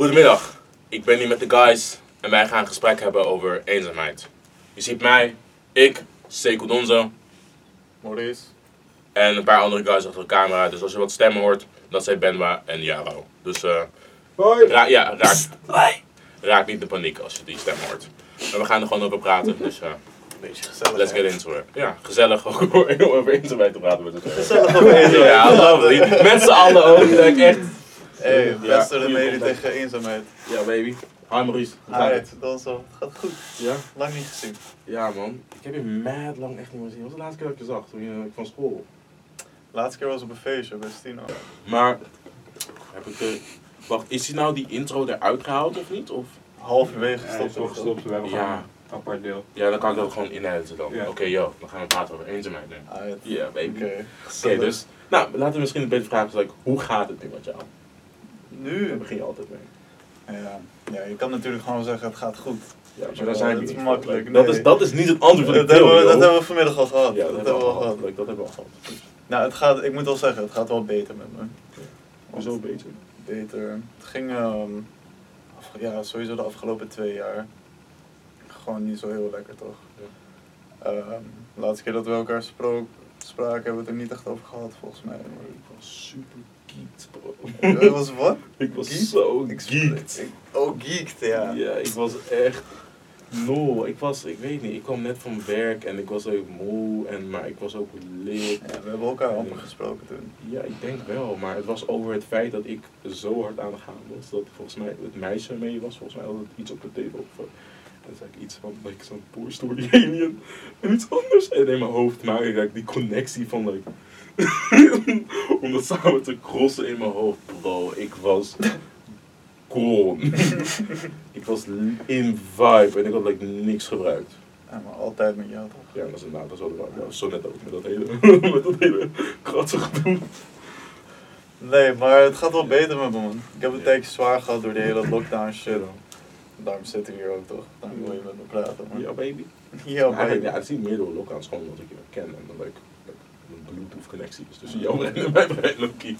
Goedemiddag, ik ben hier met de guys en wij gaan een gesprek hebben over eenzaamheid. Je ziet mij, ik, Sekou Donzo Maurice. en een paar andere guys achter de camera. Dus als je wat stemmen hoort, dat zijn Benwa en Jaro. Dus eh, ra ja, raak, raak niet de paniek als je die stem hoort. Maar we gaan er gewoon over praten, dus eh, Beetje gezellig. let's get into it. Ja, gezellig ook om over eenzaamheid te praten met elkaar. Gezellig op eenzaamheid. Ja, lovely. Met z'n allen ook, like echt. Hey, Ja, beste remedie tegen eenzaamheid. Ja, baby. Hi Maurice. Hi, het? dat zo. Gaat goed. Ja? Lang niet gezien. Ja man, ik heb je mad lang echt niet meer gezien. Wat was de laatste keer dat ik je zag? Toen je van school. Laatste keer was op een feestje bij Stino. Maar, heb ik de... Wacht, is die nou die intro eruit gehaald of niet? Of? Halverwege Hij gestopt. zo. gestopt, we hebben Ja. gewoon een apart deel. Ja, dan kan ik dat gewoon inediten dan. Ja. Oké, yo, dan gaan we praten over eenzaamheid. Ah, Ja, baby. Oké. Oké, dus... Nou, laten we misschien een beetje vragen, like, hoe gaat het nu met jou? Daar Nu? begin je altijd mee. Ja. ja, je kan natuurlijk gewoon zeggen het gaat goed. Ja, maar daar zijn dat is niet makkelijk, Dat, is, dat is niet het antwoord van Dat hebben, we, dat hebben we vanmiddag al gehad. Ja, dat, hebben we al gehad. Dat hebben we al gehad. Nou, het gaat, ik moet wel zeggen, het gaat wel beter met me. Hoezo beter? Beter. Het ging, ehm, af- ja, sowieso de afgelopen twee jaar. Gewoon niet zo heel lekker, toch? Ehm, de laatste keer dat we elkaar sprook, spraken, hebben we het er niet echt over gehad, volgens mij. Maar ik was super geeked, bro. Het was wat? Ik was zo ik- Oh, geeked, ja. Ja, ik was echt nul. Ik was, ik weet niet, ik kwam net van werk en ik was ook moe, en, maar ik was ook. Ja, we hebben elkaar amper gesproken toen. Ja, ik denk wel, maar het was over het feit dat ik zo hard aan de gaan was, dat volgens mij het meisje mee was, volgens mij had het iets op de. Of, en dan zei ik iets van, like, zo'n Toy Story alien en iets anders. En in mijn hoofd maak ik like, die connectie van, like, om dat samen te crossen in mijn hoofd. Bro, ik was gone. ik was in vibe en ik had like, niks gebruikt. Ja, maar altijd met jou, toch? Ja, dat is inderdaad, dat is wel waar. Ja, zo net ook met dat hele, met dat hele kratzige doen. Nee, maar het gaat wel beter met me, man. Ik heb een tijdje zwaar gehad door die hele lockdown shit. Daarom zit ik hier ook, toch? Daarom wil je met me praten, man. Ja, baby. Ja, eigenlijk, ja, het is niet meer door lockdowns, gewoon omdat ik je ken en dan like, een bluetooth connectie is tussen jou en mij bij Loki.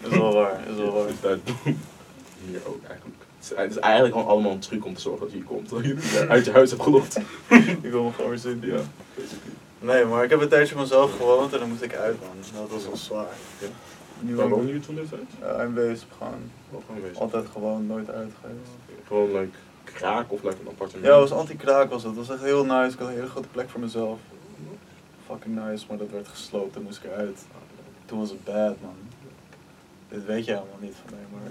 Is wel waar, is wel waar. Dus hier ook eigenlijk. Het is, eigenlijk gewoon allemaal een truc om te zorgen dat je hier komt. Dat je uit je huis hebt gelokt. Ik wil me gewoon weer zien. Ja. Nee, maar ik heb een tijdje mezelf gewoond en dan moest ik uit, man. Dat was wel zwaar. Ja. Nu Waar woon je toen dit uit? ja, in Weesp gewoon altijd gewoon nooit uit geweest. Gewoon like kraak of like een appartement? Ja, het was anti-kraak was het. Het was echt heel nice. Ik had een hele grote plek voor mezelf. Fucking nice, maar dat werd gesloopt en moest ik eruit. Toen was het bad, man. Dit weet je helemaal niet van mij, maar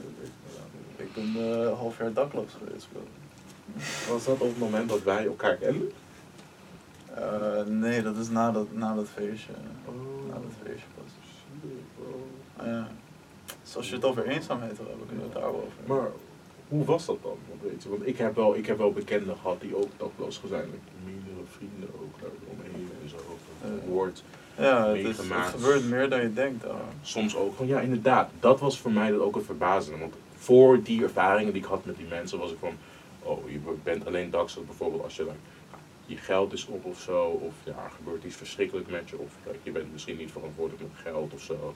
ik ben eh, een half jaar dakloos geweest, bro. Was dat op het moment dat wij elkaar kenden? Eh, nee, dat is na dat, na dat feestje. Oh. Na dat feestje pas. Ah, ja. Dus als je het over eenzaamheid wil hebben, kunnen we het daar wel over. Maar hoe was dat dan? Want, weet je, want ik heb wel, ik heb wel bekenden gehad die ook dakloos zijn. Meerdere vrienden ook Ja. Woord. Ja, het, is, het gebeurt meer dan je denkt. hoor. Soms ook van ja, inderdaad. Dat was voor mij dat ook een verbazing. Want voor die ervaringen die ik had met die mensen was ik van, oh, je bent alleen dakloos bijvoorbeeld als je like, je geld is op of zo, of ja, er gebeurt iets verschrikkelijk met je, of like, je bent misschien niet verantwoordelijk met geld of zo.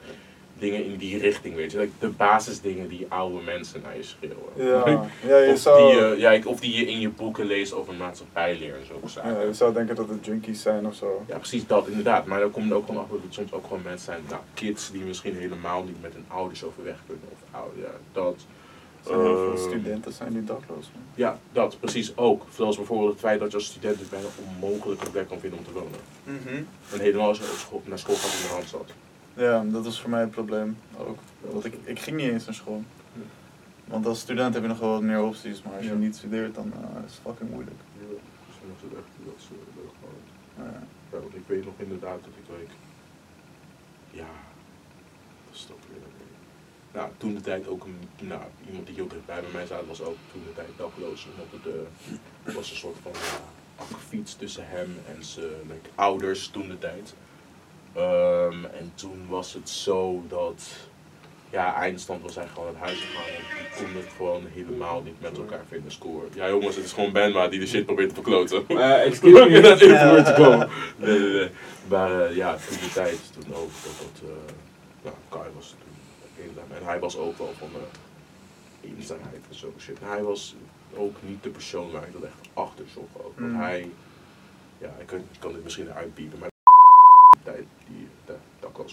Dingen in die richting, weet je. Like, de basisdingen die oude mensen naar je schreeuwen. Ja, ja je of, zou... die, je- ja, ik- of die je in je boeken leest over maatschappijleer en zo. Ja, je zou denken dat het junkies zijn of zo. Ja, precies dat, inderdaad. Maar dan komt er ook gewoon achter dat het soms ook gewoon mensen zijn, nou, kids die misschien helemaal niet met hun ouders overweg kunnen. Of ouder, ja, dat. Zijn heel veel Ehm, studenten zijn die dakloos man. Ja, dat, precies ook. Zoals bijvoorbeeld het feit dat je als student dus bijna onmogelijk een plek kan vinden om te wonen. En helemaal als je school, naar school gaat in de hand zat. Ja, dat was voor mij het probleem ook. Want ik, ik ging niet eens naar school. Want als student heb je nog wel wat meer opties, maar als je niet studeert, dan eh, is het fucking moeilijk. Ja, dus dan het echt dat ze leuk gewoon. Ja. Ja, want ik weet nog inderdaad dat ik like, ja, dat is toch weer. Nou, toen de tijd ook een, nou, iemand die heel dichtbij bij mij zat, was ook toen de tijd dakloos. Omdat het was een soort van afgefietst tussen hem en zijn like, ouders toen de tijd. Ehm, en toen was het zo dat, ja, eindstand was hij gewoon naar huis gegaan. En die konden het gewoon helemaal niet met elkaar vinden scoren. Ja jongens, het is gewoon Benma die de shit probeert te verkloten. Eh, excuse me. het woord te komen. Nee, nee, nee. Maar eh, ja, toen de tijd, toen ook, dat dat, eh, ja, Kai was toen. En hij was ook wel van, eh, eenzaamheid en zo shit. Hij was ook niet de persoon waar ik dat echt achter zocht. Want Mm. hij, ja, ik kan, ik kan dit misschien uitbieden, maar de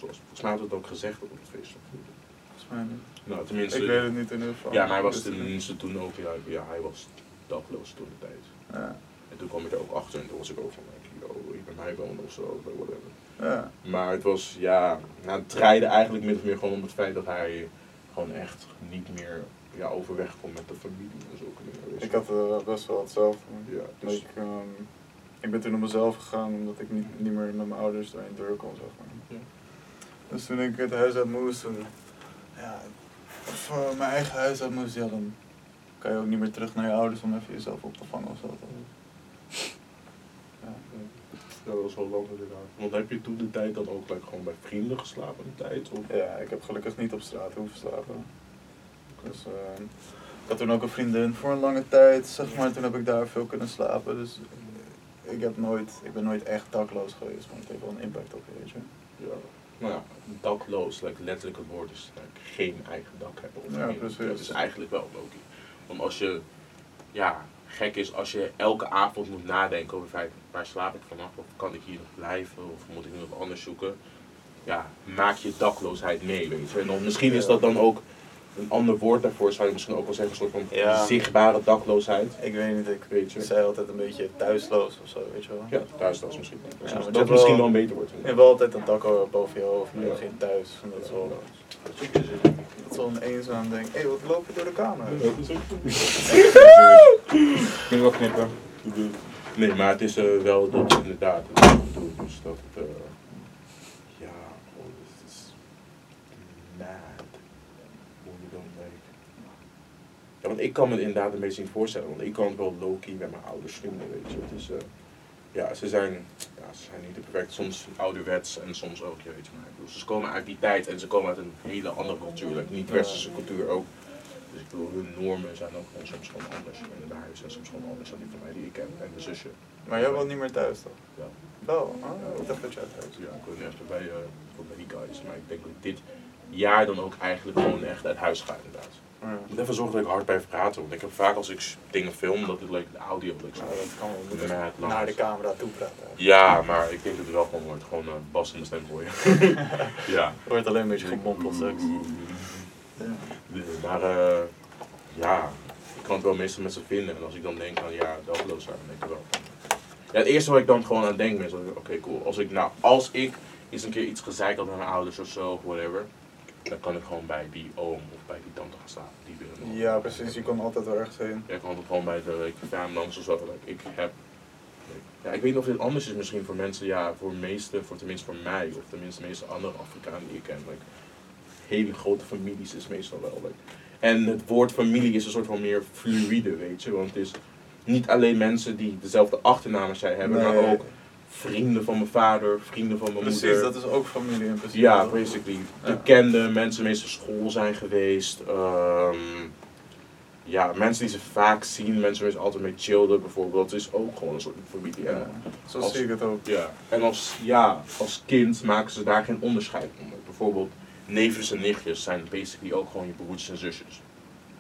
was. Volgens mij had het ook gezegd op het feest. Volgens mij niet. Nou, tenminste. Ik weet het niet in ieder geval. Ja, maar hij was tenminste toen ook, ja, ja hij was dakloos toen de tijd. Ja. En toen kwam ik er ook achter en toen was ik ook van, yo, ik bij mij wonen of zo, whatever. Ja. Maar het was, ja, nou, het draaide eigenlijk min of meer gewoon om het feit dat hij gewoon echt niet meer ja, overweg kon met de familie en zulke dingen. Ik had eh, best wel hetzelfde. Ja, dus, Ik, ehm, ik ben toen op mezelf gegaan omdat ik niet, niet meer met mijn ouders daarin door kon, zeg maar. Ja. Dus toen ik het huis uit moest, toen, ja, eh, mijn eigen huis uit moest, ja, dan kan je ook niet meer terug naar je ouders om even jezelf op te vangen of zo. Ja. ja, dat was wel lang inderdaad. Want heb je toen de tijd dan ook like, gewoon bij vrienden geslapen de tijd? Of? ja, ik heb gelukkig niet op straat hoeven slapen. Dus, ehm, ik had toen ook een vriendin voor een lange tijd, zeg maar, toen heb ik daar veel kunnen slapen. Dus eh, ik, heb nooit, ik ben nooit echt dakloos geweest, maar het heeft wel een impact op je, weet je. Ja. Nou ja, dakloos, like, letterlijk het woord is like, geen eigen dak hebben. Of Ja, geen- precies. Dat is eigenlijk wel Loki. Want als je, ja, gek is als je elke avond moet nadenken over feit, waar slaap ik vanaf? Of kan ik hier nog blijven? Of moet ik nu nog anders zoeken? Ja, maak je dakloosheid mee, weet je. En dan, misschien is dat dan ook een ander woord daarvoor, zou je misschien ook wel zeggen, een soort van Ja. zichtbare dakloosheid. Ik weet niet, ik, Weet je. zei altijd een beetje thuisloos of zo, weet je wel. Ja, thuis dat is misschien. Ja, dat dat misschien wel- wel een beter woord. Je hebt wel altijd een dak boven je hoofd, maar je Ja. hebt geen thuis. En dat is wel, Dat is dat wel een eenzaam ding. Hé, hey, wat loop je door de kamer? Ja, dat is ook Ik wil wel knippen. Nee, maar het is eh, wel dat inderdaad het is ik bedoel, dus dat het, eh, ja, oh, het is mad. Hoe je dan like. Ja, want ik kan me inderdaad een beetje niet voorstellen, want ik kan het wel low-key met mijn ouders vinden, weet je. Het is, eh, ja, ze zijn, ja, ze zijn niet te perfect, soms ouderwets en soms ook, je weet je maar. ik bedoel, Ze komen uit die tijd en ze komen uit een hele andere cultuur, like, niet westerse cultuur ook. Dus ik bedoel, hun normen zijn ook gewoon soms gewoon anders. En de huis zijn soms gewoon anders dan die van mij die ik ken. En mijn zusje. Maar jij woont niet meer thuis toch? Ja, Wel, ah, wat dacht dat jij thuis? ja ik woon nu even bij, voor bij die guys. Maar ik denk dat ik dit jaar dan ook eigenlijk gewoon echt uit huis ga inderdaad. Ik moet even zorgen dat ik hard blijf praten. Want ik heb vaak als ik dingen film, dat het like, de audio zo. Dat kan wel. Naar de camera toe praten. Ja, maar ik denk dat het wel gewoon wordt. Gewoon een bas in de stem gooien. ja. Wordt alleen een beetje gemompeld straks. Maar eh, ja, ik kan het wel meestal met ze vinden. En als ik dan denk aan ja, dakloos zijn, dan denk ik wel. van- Ja, het eerste wat ik dan gewoon aan denk is, dat oké cool, als ik nou, als ik eens een keer iets gezeikt had met mijn ouders of zo, of whatever, dan kan ik gewoon bij die oom of bij die tante gaan staan. Die willen. Ja, precies. Je kon altijd wel ergens heen. Ja, ik kan altijd gewoon bij de like, fam langs of zo. like, ik heb, ja, ik weet niet of dit anders is misschien voor mensen, ja, voor meeste, voor tenminste voor mij, of tenminste de meeste andere Afrikanen die ik ken. Like, hele grote families is meestal wel. Like. En het woord familie is een soort van meer fluïde, weet je. Want het is niet alleen mensen die dezelfde achternaam als jij hebben, Nee. maar ook vrienden van mijn vader, vrienden van mijn Precies, moeder. dat is ook familie in principe. Ja, basically. Ja. Bekende mensen, meestal school zijn geweest. ehm, ja, mensen die ze vaak zien, mensen waar ze altijd mee chillden bijvoorbeeld. Dat is ook gewoon een soort familie. Ja, zo Als- zie ik het ook. ja. en als, ja, als kind maken ze daar geen onderscheid onder. Bijvoorbeeld neefjes en nichtjes zijn basically ook gewoon je broertjes en zusjes.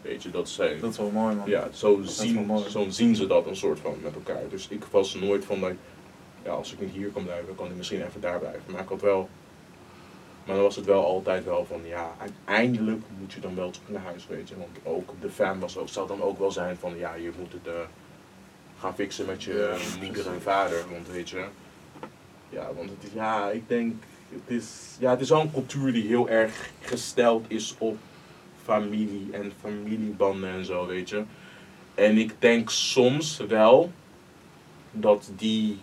Weet je, dat zijn... Dat is wel mooi, man. Ja, zo zien, zo zien ze dat een soort van met elkaar. Dus ik was nooit van dat, ja, als ik niet hier kan blijven, kan ik misschien even daar blijven. Maar ik had wel, maar dan was het wel altijd wel van, ja, uiteindelijk moet je dan wel terug naar huis, weet je. Want ook de fan was ook, zou dan ook wel zijn van, ja, je moet het eh, gaan fixen met je Ja, moeder en vader, want weet je. Ja, want het is, ja, ik denk, het is, ja, het is wel een cultuur die heel erg gesteld is op familie en familiebanden en zo, weet je. En ik denk soms wel dat die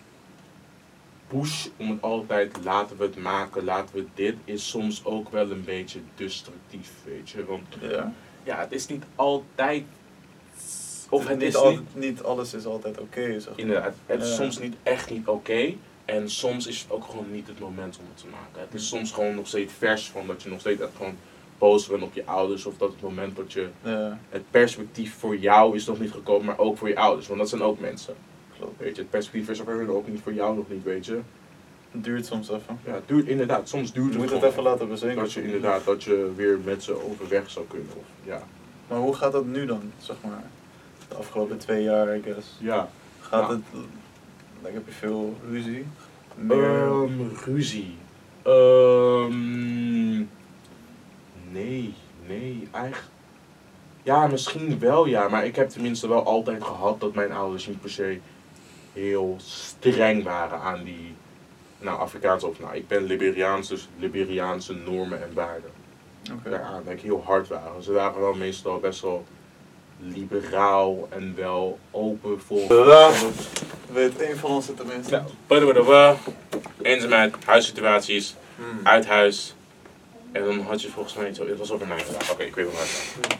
push om het altijd laten we het maken, laten we dit, is soms ook wel een beetje destructief, weet je. Want Ja. ja, het is niet altijd. Of het is al- niet. niet alles is altijd oké, zeg maar. Inderdaad, het is soms niet echt niet oké. En soms is het ook gewoon niet het moment om het te maken. Het is soms gewoon nog steeds vers van dat je nog steeds echt gewoon boos bent op je ouders. Of dat het moment dat je Ja, het perspectief voor jou is nog niet gekomen, maar ook voor je ouders. Want dat zijn ook mensen. Weet je, het perspectief is hun ook niet voor jou nog niet, weet je. Het duurt soms even. Ja, het duurt inderdaad, soms duurt Je het moet het even laten bezinken. dat je inderdaad, dat je weer met ze overweg zou kunnen. Of, ja. Maar hoe gaat dat nu dan, zeg maar? De afgelopen twee jaar, I guess. Ja. Gaat Nou. het... Like, heb je veel ruzie? Meer... Ehm, ruzie. Ehm, nee, nee, eigenlijk. Ja, misschien wel ja, maar ik heb tenminste wel altijd gehad dat mijn ouders niet per se heel streng waren aan die, nou Afrikaanse of nou, ik ben Liberiaans, dus Liberiaanse normen en waarden. Oké. Daaraan dat ik heel hard waren. Ze waren wel meestal best wel liberaal en wel open voor. Weet één van ons het tenminste? Badabadaba, eenzaamheid, huissituaties, Hmm. uit huis. En dan had je volgens mij iets, het was over mij vandaag. Oké, ik weet wel waar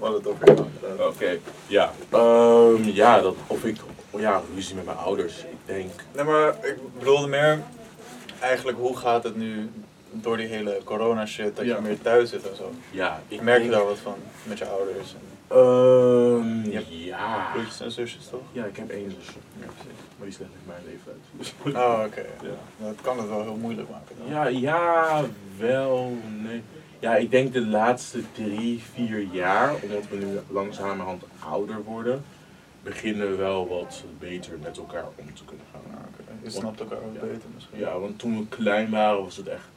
hadden het over jou inderdaad. Oké, ja. Ehm, ja, dat, of ik, ja, ruzie met mijn ouders. Ik denk, Nee, maar ik bedoelde meer... Eigenlijk, hoe gaat het nu door die hele corona shit, dat Ja. je meer thuis zit en zo? ja, ik Merk je daar wat van met je ouders? En Ehm, Je ja. broertjes en zusjes toch? Ja, ik heb één zusje, Ja, maar die is letterlijk mijn leeftijd. Dus- Oh, oké. Ja. Dat kan het wel heel moeilijk maken. dan. Ja, ja, wel, nee. Ja, ik denk de laatste drie, vier jaar, omdat we nu langzamerhand ouder worden, beginnen we wel wat beter met elkaar om te kunnen gaan. Oké. Je snapt elkaar ook Ja. beter misschien. Ja, want toen we klein waren was het echt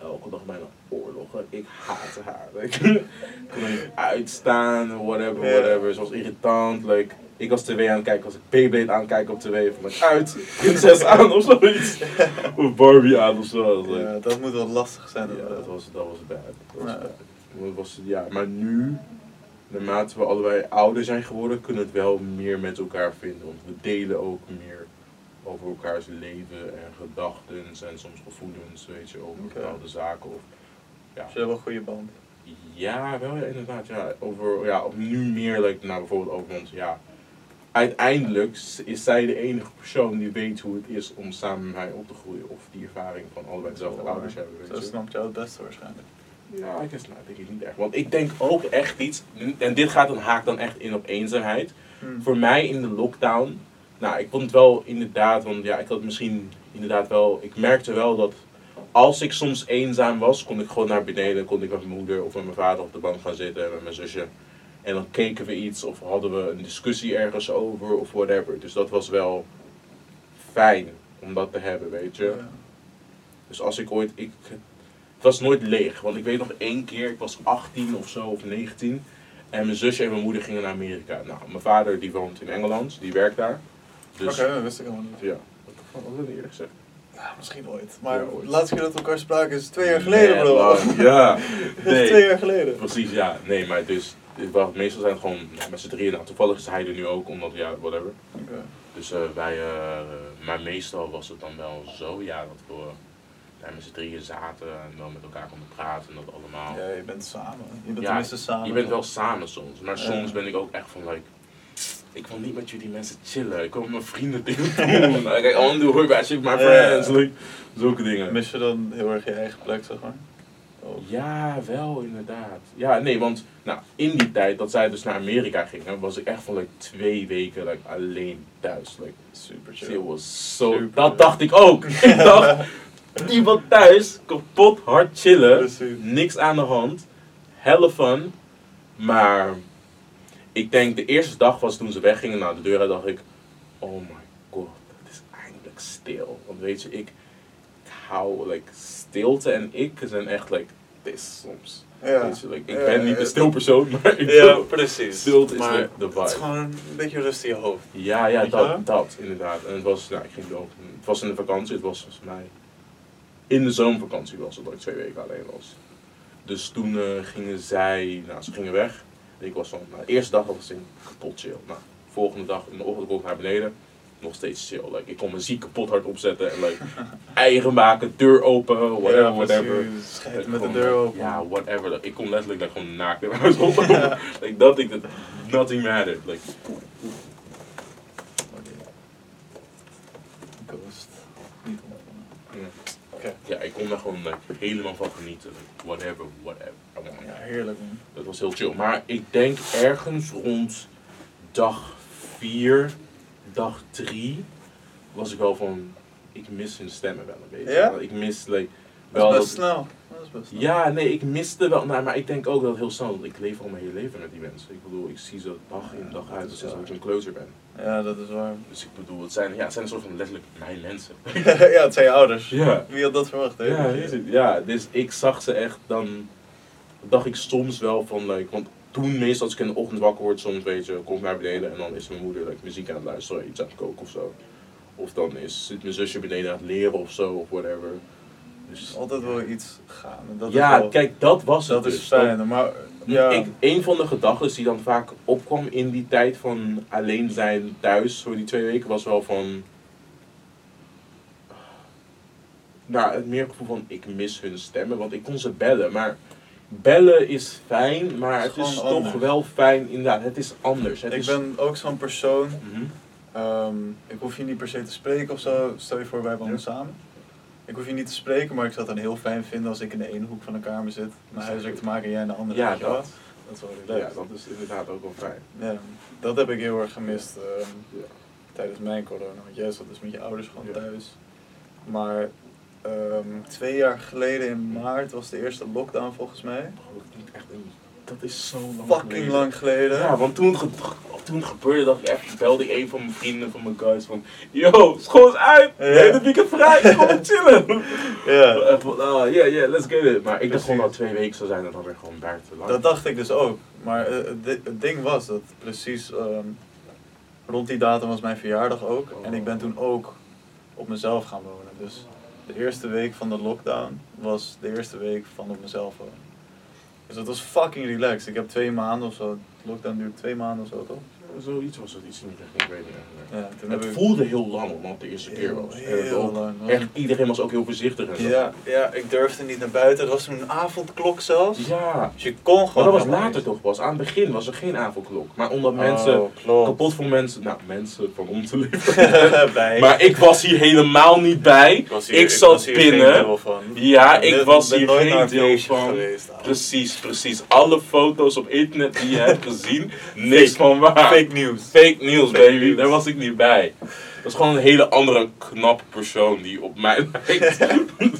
elke dag bijna oorlog. hè. Ik haatte haar. Like, ik kon niet uitstaan, whatever, whatever. Ze was irritant. Like, ik was tv aan het kijken, was ik Beyblade aan het kijken op tv. Van like, uit, prinses aan of zoiets. of Barbie aan of zo. Ja, dat moet wel lastig zijn. ja, dat was, dat was bad. Dat was Ja. bad. Dat was, ja, maar nu, naarmate we allebei ouder zijn geworden, kunnen we het wel meer met elkaar vinden. Want we delen ook meer over elkaars leven en gedachten en soms gevoelens, weet je, over bepaalde zaken. Of, ja. Dus hebt wel een goede band. ja, wel ja, inderdaad. Ja, over, ja, of nu meer, like, nou, bijvoorbeeld over ons, ja. Uiteindelijk is zij de enige persoon die weet hoe het is om samen met mij op te groeien. Of die ervaring van allebei dezelfde ouders hebben, weet Zo snapt jou het beste waarschijnlijk. Ja, ik guess, nou, denk ik niet echt. Want ik denk ook echt iets, en dit gaat dan haak dan echt in op eenzaamheid. Hmm. Voor mij in de lockdown, nou, ik vond het wel inderdaad, want ja, ik had misschien inderdaad wel, ik merkte wel dat als ik soms eenzaam was, kon ik gewoon naar beneden, kon ik met mijn moeder of met mijn vader op de bank gaan zitten en met mijn zusje. En dan keken we iets of hadden we een discussie ergens over of whatever. Dus dat was wel fijn om dat te hebben, weet je. Ja. Dus als ik ooit. Ik, het was nooit leeg. Want ik weet nog één keer, ik was 18 of zo, of 19. En mijn zusje en mijn moeder gingen naar Amerika. Nou, mijn vader die woont in Engeland, die werkt daar. Dus, Oké, dat wist ik helemaal niet. Ja. Wat heb ik eerder gezegd? Ja, misschien ooit. Maar Ja, ooit. de laatste keer dat we elkaar spraken is twee jaar geleden, Nee, bro. Ja. Nee. twee jaar geleden. Precies, ja. Nee, maar dus. Was- Meestal zijn het gewoon ja, met z'n drieën. Nou, toevallig is hij er nu ook, omdat ja, whatever. Dus eh, wij, eh, maar meestal was het dan wel zo, ja, dat we daar met z'n drieën zaten en wel met elkaar konden praten en dat allemaal. Ja, je bent samen. Je bent Ja, tenminste samen. Je bent wel samen soms, maar soms ben ik ook echt van, like, ik wil niet met jullie mensen chillen. Ik wil met mijn vrienden dingen doen. like, I want to work with my friends. Like, zulke dingen. Mis je dan heel erg je eigen plek, zeg maar? Oh. Ja, wel inderdaad. Ja, nee, want nou, in die tijd dat zij dus naar Amerika gingen, was ik echt van like, twee weken like, alleen thuis. Like, Super it chill. was so, Super. dat dacht ik ook. ik dacht, iemand thuis, kapot hard chillen, Precies. niks aan de hand, helle fun. Maar ik denk de eerste dag was toen ze weggingen naar de deur, dacht ik, oh my god, het is eindelijk stil. Want weet je, ik, ik hou, like, stilte en ik zijn echt, like, this soms. Ja. Weet je, like, ik Ja, ben niet een stil persoon, maar ik Ja, precies. stilte is maar like the het is vibe. gewoon een beetje rust in je hoofd. Ja, ja, dat, dat, inderdaad. En het was, nou, ik ging ook, het was in de vakantie, het was volgens mij, in de zomervakantie was het, dat ik twee weken alleen was. Dus toen eh, gingen zij, nou, ze gingen weg. Ik was van, nou, de eerste dag was ik kapot chill. Nou, volgende dag in de ochtend kom ik naar beneden, nog steeds chill. Like, ik kon mijn ziek kapot hard opzetten en like, eieren maken, deur open, whatever, Ja, whatever. met de deur open. Ja, whatever. Ik kon letterlijk like, gewoon naakt in mijn huis rondlopen. like, dat ik dat, nothing mattered. Like, ja. Ik kon daar gewoon like, helemaal van genieten. Like, whatever, whatever. Ja, heerlijk man. Dat was heel chill. Maar ik denk ergens rond dag 4, dag 3, was ik wel van. Ik mis hun stemmen wel een beetje. Ja? Ik mis, like, Dat is wel best dat- snel. Dat is best snel. Ja, nee, ik miste wel, nou, maar ik denk ook dat heel snel, ik leef al mijn hele leven met die mensen. Ik bedoel, ik zie ze dag in dag uit, sinds dat ik een closer ben. Ja, dat is waar. Dus ik bedoel, het zijn, ja, het zijn een soort van letterlijk mijn mensen. ja, het zijn je ouders. Ja. Wie had dat verwacht, hè? Ja, is ja, dus ik zag ze echt, dan dacht ik soms wel van, like, want toen meestal als ik in de ochtend wakker word, soms weet je, kom ik naar beneden en dan is mijn moeder like, muziek aan het luisteren, iets aan het koken of zo. Of dan is, zit mijn zusje beneden aan het leren of zo, of whatever. Dus, Altijd wel iets gaan. Dat ja, wel, kijk, dat was het dat is dus. fijn. Maar ja, Ik, een van de gedachten die dan vaak opkwam in die tijd van alleen zijn thuis, voor die twee weken, was wel van. Nou, het meer gevoel van ik mis hun stemmen, want ik kon ze bellen. Maar bellen is fijn, maar Het het is toch anders. wel fijn, inderdaad. Het is anders. Het ik is, ben ook zo'n persoon. Mhm. ehm, ik hoef je niet per se te spreken of zo. Stel je voor, wij wonen Ja. samen. Ik hoef je niet te spreken, maar ik zou het dan heel fijn vinden als ik in de ene hoek van de kamer zit. Mijn huiswerk te maken en jij in de andere. Ja, wel. dat. Dat is wel Ja, relaxed. dat is inderdaad ook wel fijn. Ja, dat heb ik heel erg gemist ehm, Ja. tijdens mijn corona. Want jij zat dus met je ouders gewoon Ja. thuis. Maar ehm, twee jaar geleden in maart was de eerste lockdown volgens mij. Oh, niet echt een- Dat is zo lang Fucking geleden. lang geleden. Ja, want toen, ge- toen gebeurde dat, ik echt belde ik een van mijn vrienden, van mijn guys, van Yo, school is uit, Ja. het weekend vrij, kom chillen. Ja. En van, ah, yeah, yeah, let's get it. Maar ik dacht gewoon dat twee weken zou zijn en dan weer gewoon buiten lang. Dat dacht ik dus ook. Maar eh, het, di- het ding was dat precies ehm, rond die datum was mijn verjaardag ook. En ik ben toen ook op mezelf gaan wonen. Dus de eerste week van de lockdown was de eerste week van op mezelf wonen. Dus dat was fucking relaxed. Ik heb twee maanden of zo. De lockdown duurt twee maanden of zo toch? Zoiets was het, iets niet echt, ik weet niet. Ja, Het voelde heel lang, omdat het de eerste keer was. Heel lang. Echt, iedereen was ook heel voorzichtig en zo. Ja, ja, ik durfde niet naar buiten. Er was toen een avondklok zelfs. Ja. Dus je kon gewoon Maar dat was later toch pas. Aan het begin was er geen avondklok. Maar omdat Oh, mensen klopt. kapot van mensen, nou mensen van onze leven. Bij. maar ik was hier helemaal niet bij. Ik was hier- ik zat was hier geen binnen. deel van. Ja, ben- ik was ben hier nooit geen deel van. Geweest. Precies, precies. Alle foto's op internet die je hebt gezien, niks van waar. Fake news. Fake news, baby. news. Daar was ik niet bij. Dat is gewoon een hele andere knappe persoon die op mij lijkt. nee.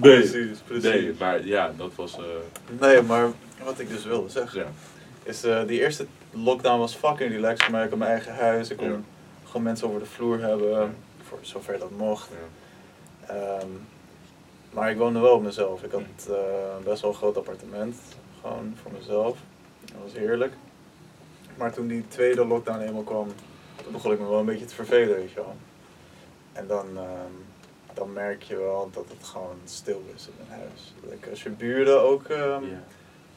Precies, precies. nee, maar ja, dat was. eh Nee, maar wat ik dus wilde zeggen, ja. is eh, die eerste lockdown was fucking relaxed voor mij. Ik had mijn eigen huis, ik kon Ja. gewoon mensen over de vloer hebben, voor zover dat mocht. Ehm, maar ik woonde wel op mezelf. Ik had eh, best wel een groot appartement, gewoon voor mezelf. Dat was heerlijk. Maar toen die tweede lockdown eenmaal kwam, toen begon ik me wel een beetje te vervelen, weet je wel. En dan, ehm, dan merk je wel dat het gewoon stil is in een huis. Like, als je buren ook, ehm, Ja.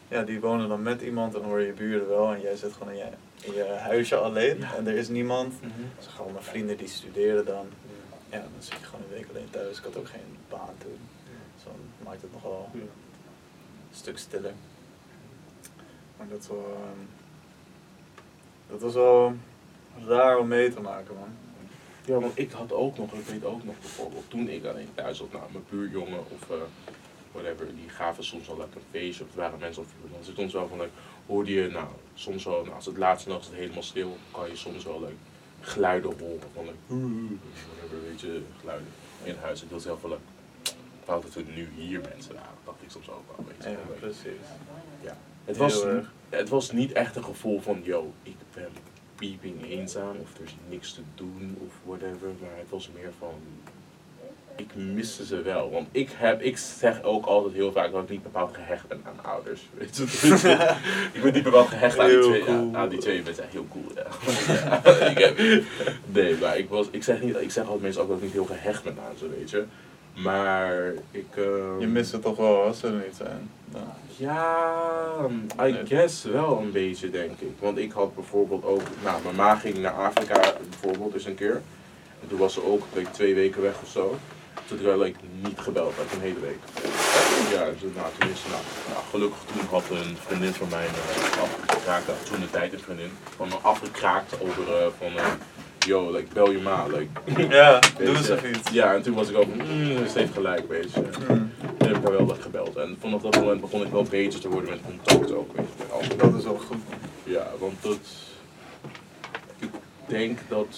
ja, die wonen dan met iemand, dan hoor je je buren wel en jij zit gewoon in je, in je huisje alleen Ja. en er is niemand. Mhm. Dus gewoon mijn vrienden die studeren dan. Ja, dan zit je gewoon een week alleen thuis. Ik had ook geen baan toen. Dus dan maakt het nog wel Ja. een stuk stiller. Maar dat, is wel, ehm, dat was wel raar om mee te maken, man. Ja, want ik had ook nog, ik weet ook nog bijvoorbeeld, toen ik alleen thuis was, nou, mijn buurjongen of eh, whatever, die gaven soms wel lekker een feestje, of het waren mensen of dan zit ons wel van, like, hoorde je, nou, soms wel, nou, als het laatste nacht is het helemaal stil, kan je soms wel like, geluiden horen van, like, whatever, weet je, geluiden in huis. Ik wil zelf wel, like, dat we nu hier mensen waren, dacht ik soms ook wel, weet je. Ja, precies. ja. Het, was, het was niet echt een gevoel van, yo, ik ben pieping eenzaam of er is niks te doen of whatever. Maar het was meer van, ik miste ze wel. Want ik, heb, ik zeg ook altijd heel vaak dat ik niet bepaald gehecht ben aan ouders. Weet je? Ik ben niet bepaald gehecht aan die twee. cool. Ja, aan die twee mensen. Heel cool, ja. Ja, ik heb- nee, maar ik, was, ik, zeg niet, ik zeg altijd mensen ook dat ik niet heel gehecht ben aan ze, weet je. Maar ik... ehm, Je mist het toch wel als ze er niet zijn. Ja. ja, I Nee. guess wel een beetje, denk ik. Want ik had bijvoorbeeld ook, nou, mijn ma ging naar Afrika bijvoorbeeld eens een keer. En toen was ze ook like, twee weken weg of zo. Toen werd ik niet gebeld, like, een hele week. Ja, dus, nou, tenminste, nou, nou, gelukkig toen had een vriendin van mij uh, afgekraakt, toen de tijd een vriendin, van me afgekraakt over eh, van, eh, yo, like, bel je ma, like, Ja, doe eens even iets. Ja, en toen was ik ook, mm, ze heeft gelijk, weet je. Mm, Toen heb ik haar wel wat gebeld. En vanaf dat moment begon ik wel beter te worden met contact ook. Weet je. Dat is wel goed. Ja, want dat. Ik denk dat.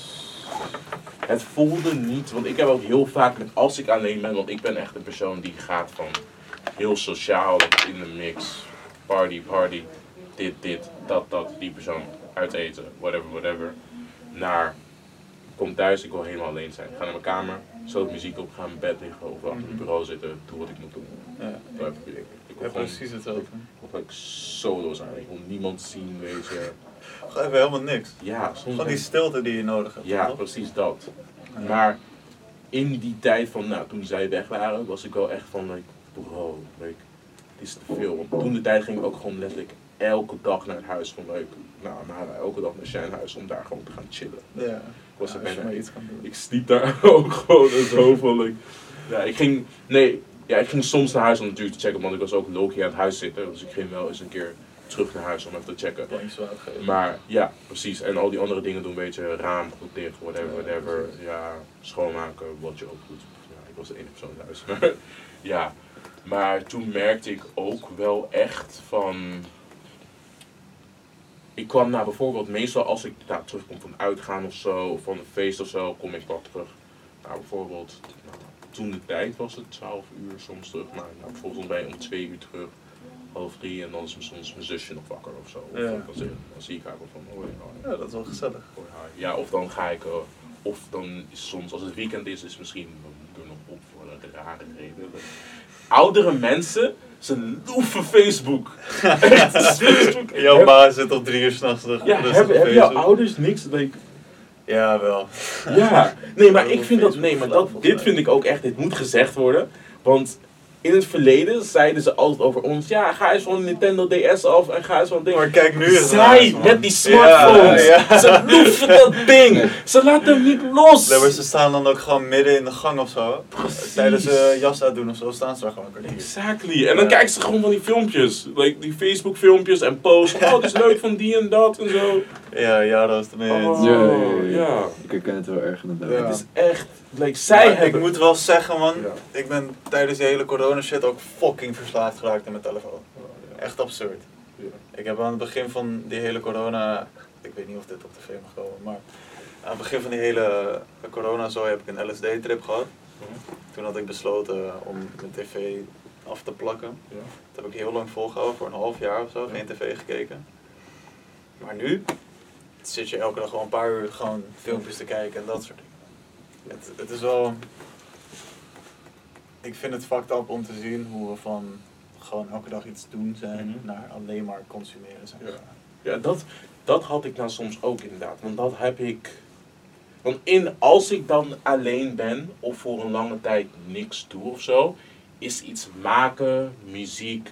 het voelde niet, want ik heb ook heel vaak met als ik alleen ben, want ik ben echt een persoon die gaat van heel sociaal in de mix, party, party, dit, dit, dat, dat, die persoon, uit eten, whatever, whatever, naar, kom thuis, ik wil helemaal alleen zijn. Ga naar mijn kamer, zet muziek op, ga in mijn bed liggen of achter het bureau zitten, doe wat ik moet doen. Ja, Ik, ik, ik ik wil heb gewoon precies hetzelfde. ik wil solo zijn, ik wil niemand zien, weet je. Gewoon even helemaal niks. Ja, soms Gewoon die stilte die je nodig hebt. Ja, toch? precies dat. Ja. Maar in die tijd van, nou, toen zij weg waren, was ik wel echt van, like, bro, like, het is te veel. Want toen de tijd ging ik ook gewoon letterlijk elke dag naar het huis van, like, nou, naar, elke dag naar zijn huis om daar gewoon te gaan chillen. Ja. Ik was er bijna, ik, iets doen. ik sliep daar ook gewoon en zo van, like, ja, ik ging, nee, ja, ik ging soms naar huis om natuurlijk te checken, want ik was ook Loki aan het huis zitten, dus ik ging wel eens een keer terug naar huis om even te checken. Maar ja, precies. En al die andere dingen doen, weet je, raam goed dicht, whatever, whatever. Ja, schoonmaken, wat je ook doet. Ja, ik was de enige persoon thuis. Ja, maar toen merkte ik ook wel echt van... Ik kwam nou bijvoorbeeld, meestal als ik nou, terugkom van uitgaan of zo, of van een feest of zo, kom ik wel terug. Nou, bijvoorbeeld, nou, toen de tijd was het 12 uur soms terug, maar nou, bijvoorbeeld ben je om 2 uur terug half drie en dan is soms mijn zusje nog wakker of zo. Of Ja. dan, zie, dan zie ik haar wel van, hoi, Ja, dat is wel gezellig. Ja, of dan ga ik, eh, of dan is soms, als het weekend is, is misschien mijn moeder nog op voor een rare reden. Oudere mensen, ze loeven Facebook. Echt, Facebook. Jouw baas zit tot drie uur s'nachts terug. Ja, hebben op heb jouw ouders niks? Like, Ja, wel. Ja, nee, maar ik op vind dat, nee, maar dat, dit vind ik ook echt, dit moet gezegd worden. Want in het verleden zeiden ze altijd over ons, ja, ga eens van Nintendo DS af en ga eens van ding. Maar kijk nu eens Zij, met die smartphones, Ja, ja. ze loeven dat ding. Ze laten hem niet los. Nee, maar ze staan dan ook gewoon midden in de gang of zo. Precies. Tijdens ze jas uitdoen of zo, staan ze daar gewoon kwartier. Exactly. En dan Ja. kijken ze gewoon van die filmpjes. Like die Facebook filmpjes en posts. Oh, het is leuk van die en dat en zo. Ja, ja, dat is het mee eens. Oh, Ja. Ik herken het wel erg inderdaad. Ja. Het is echt, like, zij Maar hebben... Ik moet wel zeggen, man, Ja. ik ben tijdens die hele corona shit ook fucking verslaafd geraakt aan mijn telefoon. Echt absurd. Ja. Ik heb aan het begin van die hele corona, ik weet niet of dit op tv mag komen, maar aan het begin van die hele corona zo heb ik een LSD-trip gehad. Toen had ik besloten om mijn tv af te plakken. Ja. Dat heb ik heel lang volgehouden, voor een half jaar of zo, geen tv gekeken. Maar nu zit je elke dag gewoon een paar uur gewoon filmpjes te kijken en dat soort dingen. Het, het is wel... Ik vind het fucked up om te zien hoe we van gewoon elke dag iets doen zijn Mhm. naar alleen maar consumeren zijn. Ja. Ja, dat, dat had ik nou soms ook inderdaad. Want dat heb ik. Want in, als ik dan alleen ben of voor een lange tijd niks doe of zo, is iets maken, muziek,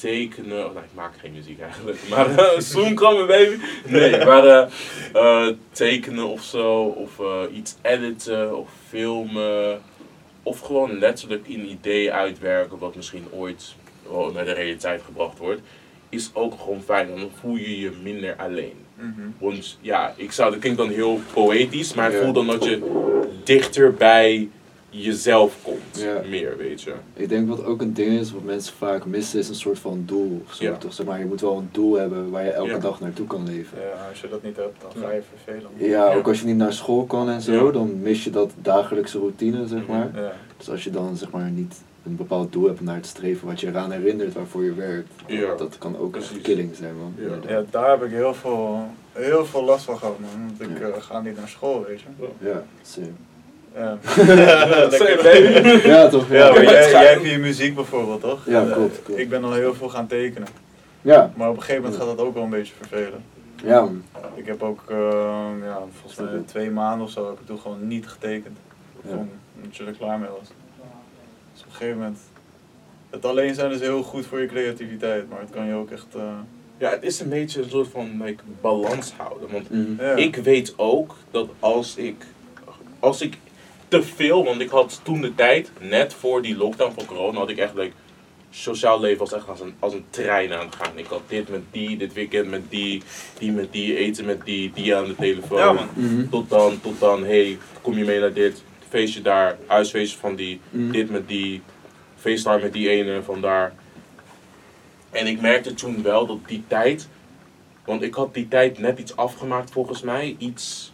tekenen. Oh, nee, ik maak geen muziek eigenlijk. Maar uh, Zoom kan me baby. Nee, maar eh, eh, tekenen of zo, of eh, iets editen of filmen. Of gewoon letterlijk een idee uitwerken wat misschien ooit wel naar de realiteit gebracht wordt is ook gewoon fijn. Dan voel je je minder alleen. Mhm. Want ja, ik zou, dat klinkt dan heel poëtisch, maar Ja. voel dan dat je dichter bij jezelf komt. Ja. Meer, weet je. Ik denk wat ook een ding is, wat mensen vaak missen, is een soort van doel. Of zo, Ja. toch? Zeg maar, je moet wel een doel hebben waar je elke Ja. dag naartoe kan leven. Ja, als je dat niet hebt, dan ga je vervelen. Ja, Ja. ook als je niet naar school kan en zo, Ja. dan mis je dat dagelijkse routine, zeg Mhm. maar. Ja. Dus als je dan zeg maar niet een bepaald doel hebt om naar te streven, wat je eraan herinnert waarvoor je werkt, Ja. dat kan ook Precies. killing zijn, man. Ja. ja, daar heb ik heel veel, heel veel last van gehad, man. Want ik Ja. eh, ga niet naar school, weet je. Ja, same. Ja. Ja, toch? Ja, Ja, maar jij, jij hebt je muziek bijvoorbeeld, toch? Ja, eh, klopt, klopt. Ik ben al heel veel gaan tekenen. ja, Maar op een gegeven moment gaat dat ook wel een beetje vervelen. ja, man. Ik heb ook, eh, ja, volgens mij twee maanden of zo heb ik toen gewoon niet getekend. Ja. Omdat je er klaar mee was. Dus op een gegeven moment, het alleen zijn is heel goed voor je creativiteit, maar het kan je ook echt, eh, Ja, het is een beetje een soort van like, balans houden. Want Mhm. ja. ik weet ook dat als ik, als ik te veel, want ik had toen de tijd, net voor die lockdown van corona, had ik echt like, sociaal leven was echt als een, als een trein aan het gaan. Ik had dit met die, dit weekend met die, die met die, eten met die, die aan de telefoon. Ja, man. Mhm. Tot dan, tot dan, hey, kom je mee naar dit, feestje daar, huisfeestje van die, Mhm. dit met die, FaceTime met die ene van daar. En ik merkte toen wel dat die tijd, want ik had die tijd net iets afgemaakt volgens mij, iets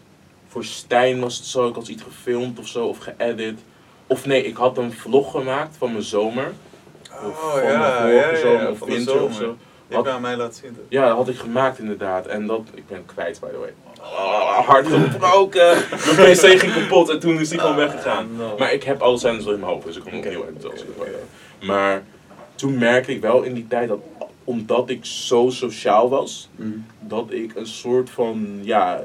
voor Stijn was het zo, ik had iets gefilmd of zo, of geëdit. Of nee, ik had een vlog gemaakt van mijn zomer. Of Oh van ja, ja, vorige ja, zomer ja, of winter of zo. Je hebt aan mij laten zien. Ja, dat had ik gemaakt inderdaad. En dat, ik ben kwijt by the way. Oh, hard gebroken. Mijn pc ging kapot en toen is die gewoon weggegaan. Ah, no. Maar ik heb alle scènes wel in mijn hoofd, dus ik kon Oké, opnieuw editen. ik. Maar toen merkte ik wel in die tijd dat, omdat ik zo sociaal was, Mm. dat ik een soort van, ja,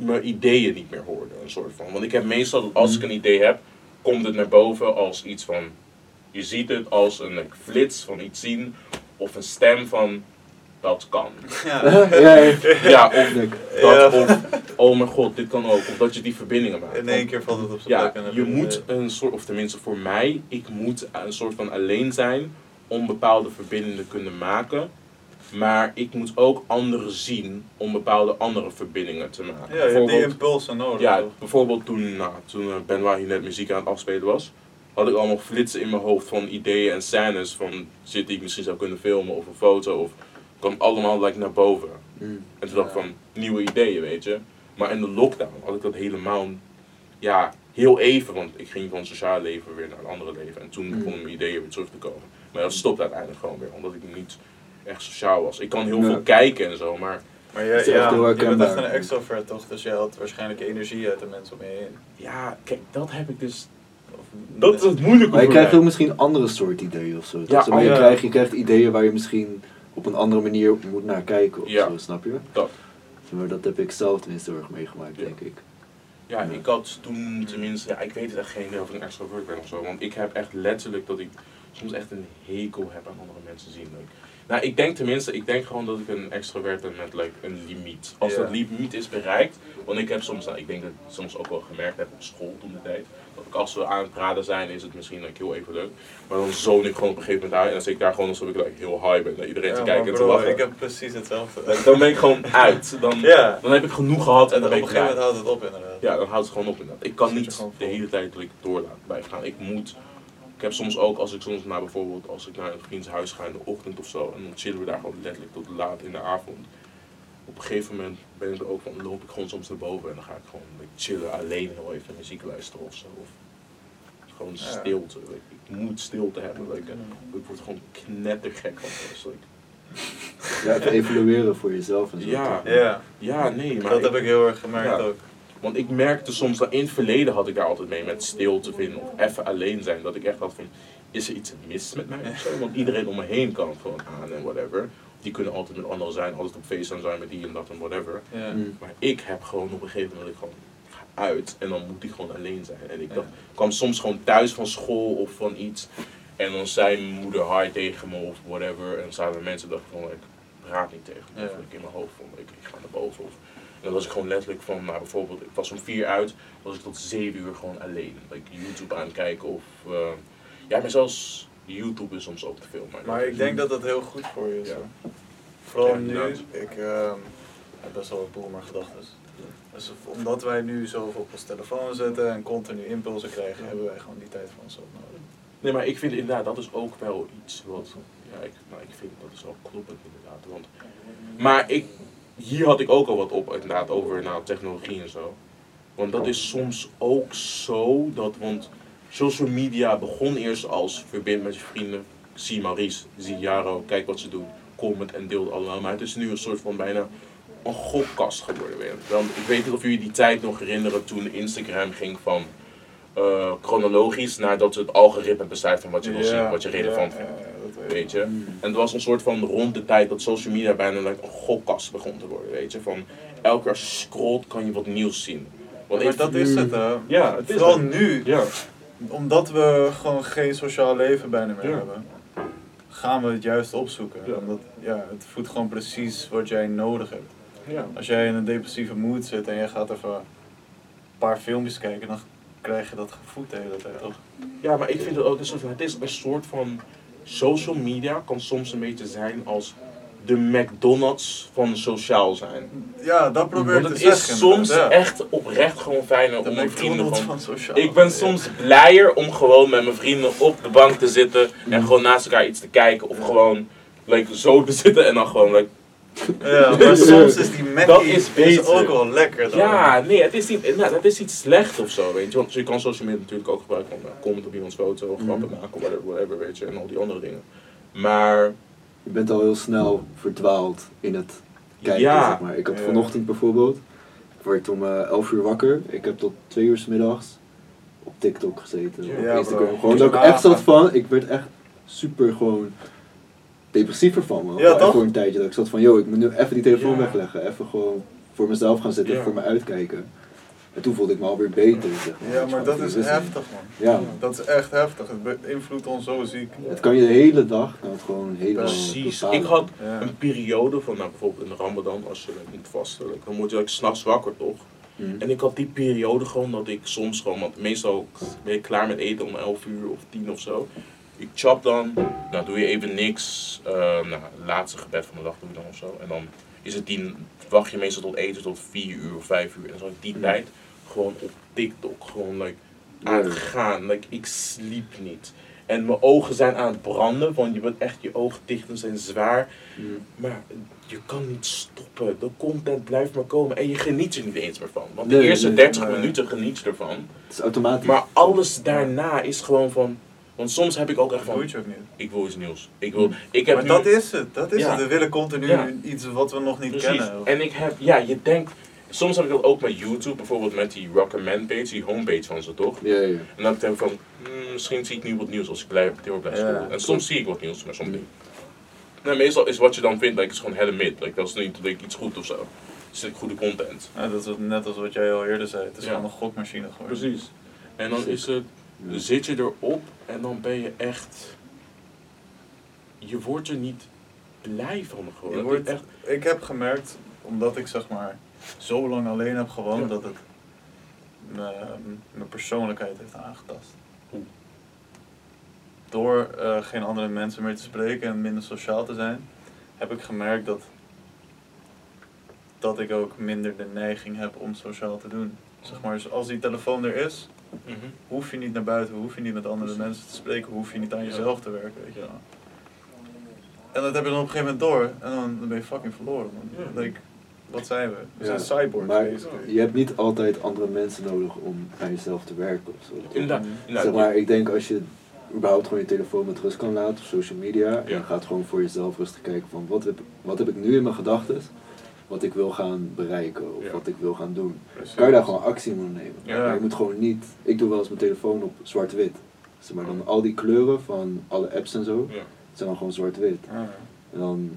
mijn ideeën niet meer hoorde. Een soort van. Want ik heb meestal dat als ik een idee heb, komt het naar boven als iets van, je ziet het als een like, flits van iets zien, of een stem van, dat kan. Ja. ja, ja. Ja, of dat, Ja. of, oh mijn god, dit kan ook. Of dat je die verbindingen maakt. In één keer valt het op zijn Ja, plek. je moet een soort, of tenminste voor mij, ik moet een soort van alleen zijn om bepaalde verbindingen te kunnen maken. Maar ik moet ook anderen zien om bepaalde andere verbindingen te maken. Ja, je hebt die Bijvoorbeeld- impulsen nodig. ja, toch? bijvoorbeeld toen, nou, toen eh, Benoit hier net muziek aan het afspelen was, had ik allemaal flitsen in mijn hoofd van ideeën en scènes van shit die ik misschien zou kunnen filmen of een foto of kwam allemaal like, naar boven. Mm. En toen dacht ik van nieuwe ideeën, weet je. Maar in de lockdown had ik dat helemaal, ja, heel even, want ik ging van het sociale leven weer naar een andere leven. En toen Mm. begonnen mijn ideeën weer terug te komen. Maar dat stopt uiteindelijk gewoon weer, omdat ik niet echt sociaal was. Ik kan heel Ja. veel kijken en zo, maar Maar jij, ja, je bent echt een extrovert toch? Dus je haalt waarschijnlijk energie uit de mensen om je heen. ja, kijk, dat heb ik dus, dat is het moeilijke Maar je krijgt ook misschien andere soort ideeën of zo. Ja, maar, oh je, ja. krijgt, je krijgt ideeën waar je misschien op een andere manier moet naar kijken of Ja. zo, snap je? Dat. Maar dat heb ik zelf tenminste heel erg meegemaakt, Ja. denk ik. Ja, ik had toen tenminste, ja, ik weet het echt geen idee of ik een extrovert ben of zo. Want ik heb echt letterlijk dat ik soms echt een hekel heb aan andere mensen zien. Like, nou, ik denk tenminste, ik denk gewoon dat ik een extrovert ben met like, een limiet. Als dat limiet is bereikt, want ik heb soms, nou, ik denk dat ik soms ook wel gemerkt heb op school toen de tijd. Dat ik als we aan het praten zijn, is het misschien like, heel even leuk. Maar dan zoon ik gewoon op een gegeven moment uit en dan zit ik daar gewoon alsof ik like, heel high ben naar iedereen Ja, te kijken en te lachen. Ik heb precies hetzelfde. Like, dan ben ik gewoon uit. Dan, dan heb ik genoeg gehad en dan op een gegeven moment houdt het op inderdaad. Ja, dan houdt het gewoon op inderdaad. Ik kan niet de hele tijd door laten blijven gaan. Ik moet. Ik heb soms ook, als ik soms naar bijvoorbeeld, als ik naar een vriends huis ga in de ochtend of zo, en dan chillen we daar gewoon letterlijk tot laat in de avond. Op een gegeven moment ben ik er ook van, loop ik gewoon soms naar boven en dan ga ik gewoon chillen, alleen heel even muziek luisteren of zo. Of gewoon Ja. stilte. ik moet stilte hebben. Like, ik word gewoon knettergek van alles. Like, Ja, even evalueren voor jezelf en zo. Ja. Ja, ja, nee, maar dat heb ik heel erg gemerkt Ja. ook. Want ik merkte soms dat in het verleden had ik daar altijd mee met stil te vinden of even alleen zijn. Dat ik echt had van, is er iets mis met mij of zo? Want iedereen om me heen kan gewoon aan en whatever. Die kunnen altijd met anderen zijn, altijd op feesten zijn met die en dat en whatever. Ja. Mm. Maar ik heb gewoon op een gegeven moment dat ik gewoon uit en dan moet ik gewoon alleen zijn. En ik dacht, kwam soms gewoon thuis van school of van iets. En dan zei mijn moeder hi tegen me of whatever. En dan zaten er mensen dachten van, ik praat niet tegen me. Ja. Of ik in mijn hoofd van, ik, ik ga naar boven. Of, dan was ik gewoon letterlijk van, nou bijvoorbeeld, ik was om vier uit, was ik tot zeven uur gewoon alleen. Like YouTube aan het kijken of, eh, ja, maar zelfs YouTube is soms ook te veel. Maar ik denk dat dat heel goed voor je is. Ja. Vooral Ja, nu, ik ehm, heb best wel wat boomer gedachten. Dus omdat wij nu zoveel op ons telefoon zitten en continu impulsen krijgen, Ja. hebben wij gewoon die tijd voor onszelf nodig. Nee, maar ik vind inderdaad, dat is ook wel iets wat, ja, ik, nou, ik vind dat is wel kloppend inderdaad. Want, maar ik, hier had ik ook al wat op inderdaad over nou, technologie en zo. Want dat is soms ook zo dat, want social media begon eerst als verbind met je vrienden. Zie Maurice, zie Jaro, kijk wat ze doen, comment en deel het allemaal. Maar het is nu een soort van bijna een gokkast geworden weer. Want ik weet niet of jullie die tijd nog herinneren toen Instagram ging van eh, chronologisch naar dat het algoritme beschrijft van wat je wil zien, wat je relevant vindt. Dat weet je? Mm. En het was een soort van rond de tijd dat social media bijna like, een gokkast begon te worden. Weet je? Van elke keer scrolt kan je wat nieuws zien. Want Maar dat is het hè. Ja, het is Vooral het. nu, Ja. omdat we gewoon geen sociaal leven bijna meer Ja. hebben, gaan we het juist opzoeken. Ja. Omdat ja, het voedt gewoon precies wat jij nodig hebt. Ja. Als jij in een depressieve mood zit en jij gaat even een paar filmpjes kijken, dan krijg je dat gevoed de hele tijd. Toch? ja, maar ik vind het ook het is een soort van social media kan soms een beetje zijn als de McDonald's van sociaal zijn. Ja, dat probeer ik Want te het is zeggen. soms ja. echt oprecht gewoon fijner de om mijn vrienden van sociaal. Ik ben Ja. soms blijer om gewoon met mijn vrienden op de bank te zitten en gewoon naast elkaar iets te kijken of gewoon like, zo te zitten en dan gewoon like, Ja, maar soms is die Mackie Dat is beter. ook wel lekker dan. Ja, nee, het is niet, nou, dat is niet slecht of zo, weet je. Want je kan social media natuurlijk ook gebruiken om nou, comment op iemands foto, of grappen Mhm. maken, of whatever, whatever, weet je. En al die andere dingen. Maar, Je bent al heel snel verdwaald in het kijken, ja. zeg maar. Ik had vanochtend bijvoorbeeld, ik werd om eh 11 uur wakker. Ik heb tot 2 uur 's middags op TikTok gezeten, Ja, op bro. Instagram. Gewoon dat ik echt zat van, ik werd echt super gewoon depressiever van me. Ja, toch? Voor een tijdje dat ik zat van, yo, ik moet nu even die telefoon Ja. wegleggen. Even gewoon voor mezelf gaan zitten, Ja. voor me uitkijken. En toen voelde ik me alweer beter, zeg maar. Ja, maar dat is dus- heftig, man. Ja, Dat is echt heftig. Het beïnvloedt ons zo ziek. het kan je de hele dag, kan het gewoon helemaal Precies. bepalen. Ik had Ja. een periode van, nou bijvoorbeeld in de Ramadan, als je moet vasten, dan word je like, s'nachts wakker toch? Mhm. En ik had die periode gewoon dat ik soms gewoon, want meestal ben je klaar met eten om 11 uur of 10 of zo. Ik chop dan, nou doe je even niks, eh, nou laatste gebed van de dag doe je dan of zo. En dan is het die, wacht je meestal tot eten tot 4 uur of 5 uur. En dan zal ik die tijd gewoon op TikTok gewoon like, aan het gaan. Like, ik sliep niet. En mijn ogen zijn aan het branden, want je bent echt, je ogen dicht en zijn zwaar. Maar je kan niet stoppen. De content blijft maar komen. En je geniet er niet eens meer van. Want de Nee, eerste nee, 30 nee. minuten geniet je ervan. Het is automatisch. Maar alles daarna is gewoon van... Want soms heb ik ook echt Dat van... doe je ook niet. Ik wil iets nieuws. Ik, wil, ik heb Maar nu, dat is het. Dat is Ja. het. We willen continu Ja. iets wat we nog niet Precies. kennen. En ik heb... Ja, je denkt... Soms heb ik dat ook met YouTube. Bijvoorbeeld met die Recommend page. Die homepage van ze toch? Ja, ja. En dan denk ik van... hmm, misschien zie ik nu wat nieuws als ik blijf, door blijf Ja. scrollen. En soms zie ik wat nieuws, maar soms niet. Nou, meestal is wat je dan vindt, like, is gewoon helle mid. Like, dat is niet like, iets goed of zo. Het is like, goede content. Ja, dat is net als wat jij al eerder zei. Het is Ja. gewoon een gokmachine geworden. Precies. En dan is het, zit je erop en dan ben je echt, je wordt er niet blij van gewoon. Wordt- echt, Ik heb gemerkt, omdat ik zeg maar zo lang alleen heb gewoond, Ja. dat het mijn, persoonlijkheid heeft aangetast. Door eh, geen andere mensen meer te spreken en minder sociaal te zijn, heb ik gemerkt dat, dat ik ook minder de neiging heb om sociaal te doen. Zeg maar, dus als die telefoon er is, mhm. hoef je niet naar buiten, hoef je niet met andere Precies. mensen te spreken, hoef je niet aan Ja. jezelf te werken, weet je wel. En dat heb je dan op een gegeven moment door en dan, dan ben je fucking verloren, man. Ja. Like, wat zijn we? We Ja, zijn cyborgs, Maar basically. je hebt niet altijd andere mensen nodig om aan jezelf te werken of zo. Inderdaad. Mhm. inderdaad. zeg maar, ik denk als je überhaupt gewoon je telefoon met rust kan laten op social media en Ja. gaat gewoon voor jezelf rustig kijken van wat heb, wat heb ik nu in mijn gedachten, wat ik wil gaan bereiken of Ja. wat ik wil gaan doen. Precies. Kan je daar gewoon actie in ondernemen. Ja. Maar je moet gewoon niet, ik doe wel eens mijn telefoon op zwart-wit. Zeg maar dan al die kleuren van alle apps en zo, Ja. zijn dan gewoon zwart-wit. Ja. En dan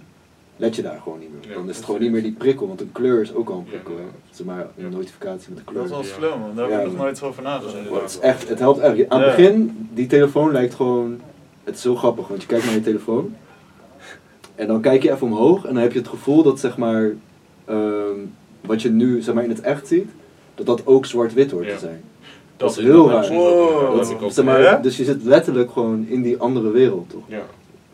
let je daar gewoon niet meer Dan is het gewoon niet meer die prikkel, want een kleur is ook al een prikkel. hè. Zeg maar een Ja. notificatie met een Dat kleur. is wel slim, man. Daar heb ik nog nooit zo over Dat is nagedacht. Het, is echt, het helpt echt. Aan het Ja. begin, die telefoon lijkt gewoon. Het is zo grappig, want je kijkt naar je telefoon. En dan kijk je even omhoog en dan heb je het gevoel dat zeg maar. Ehm, wat je nu zeg maar, in het echt ziet, dat dat ook zwart-wit hoort Ja. te zijn. Dat is heel raar. Wow. dat Dat, zeg maar, Ja? Dus je zit letterlijk gewoon in die andere wereld, toch? Ja.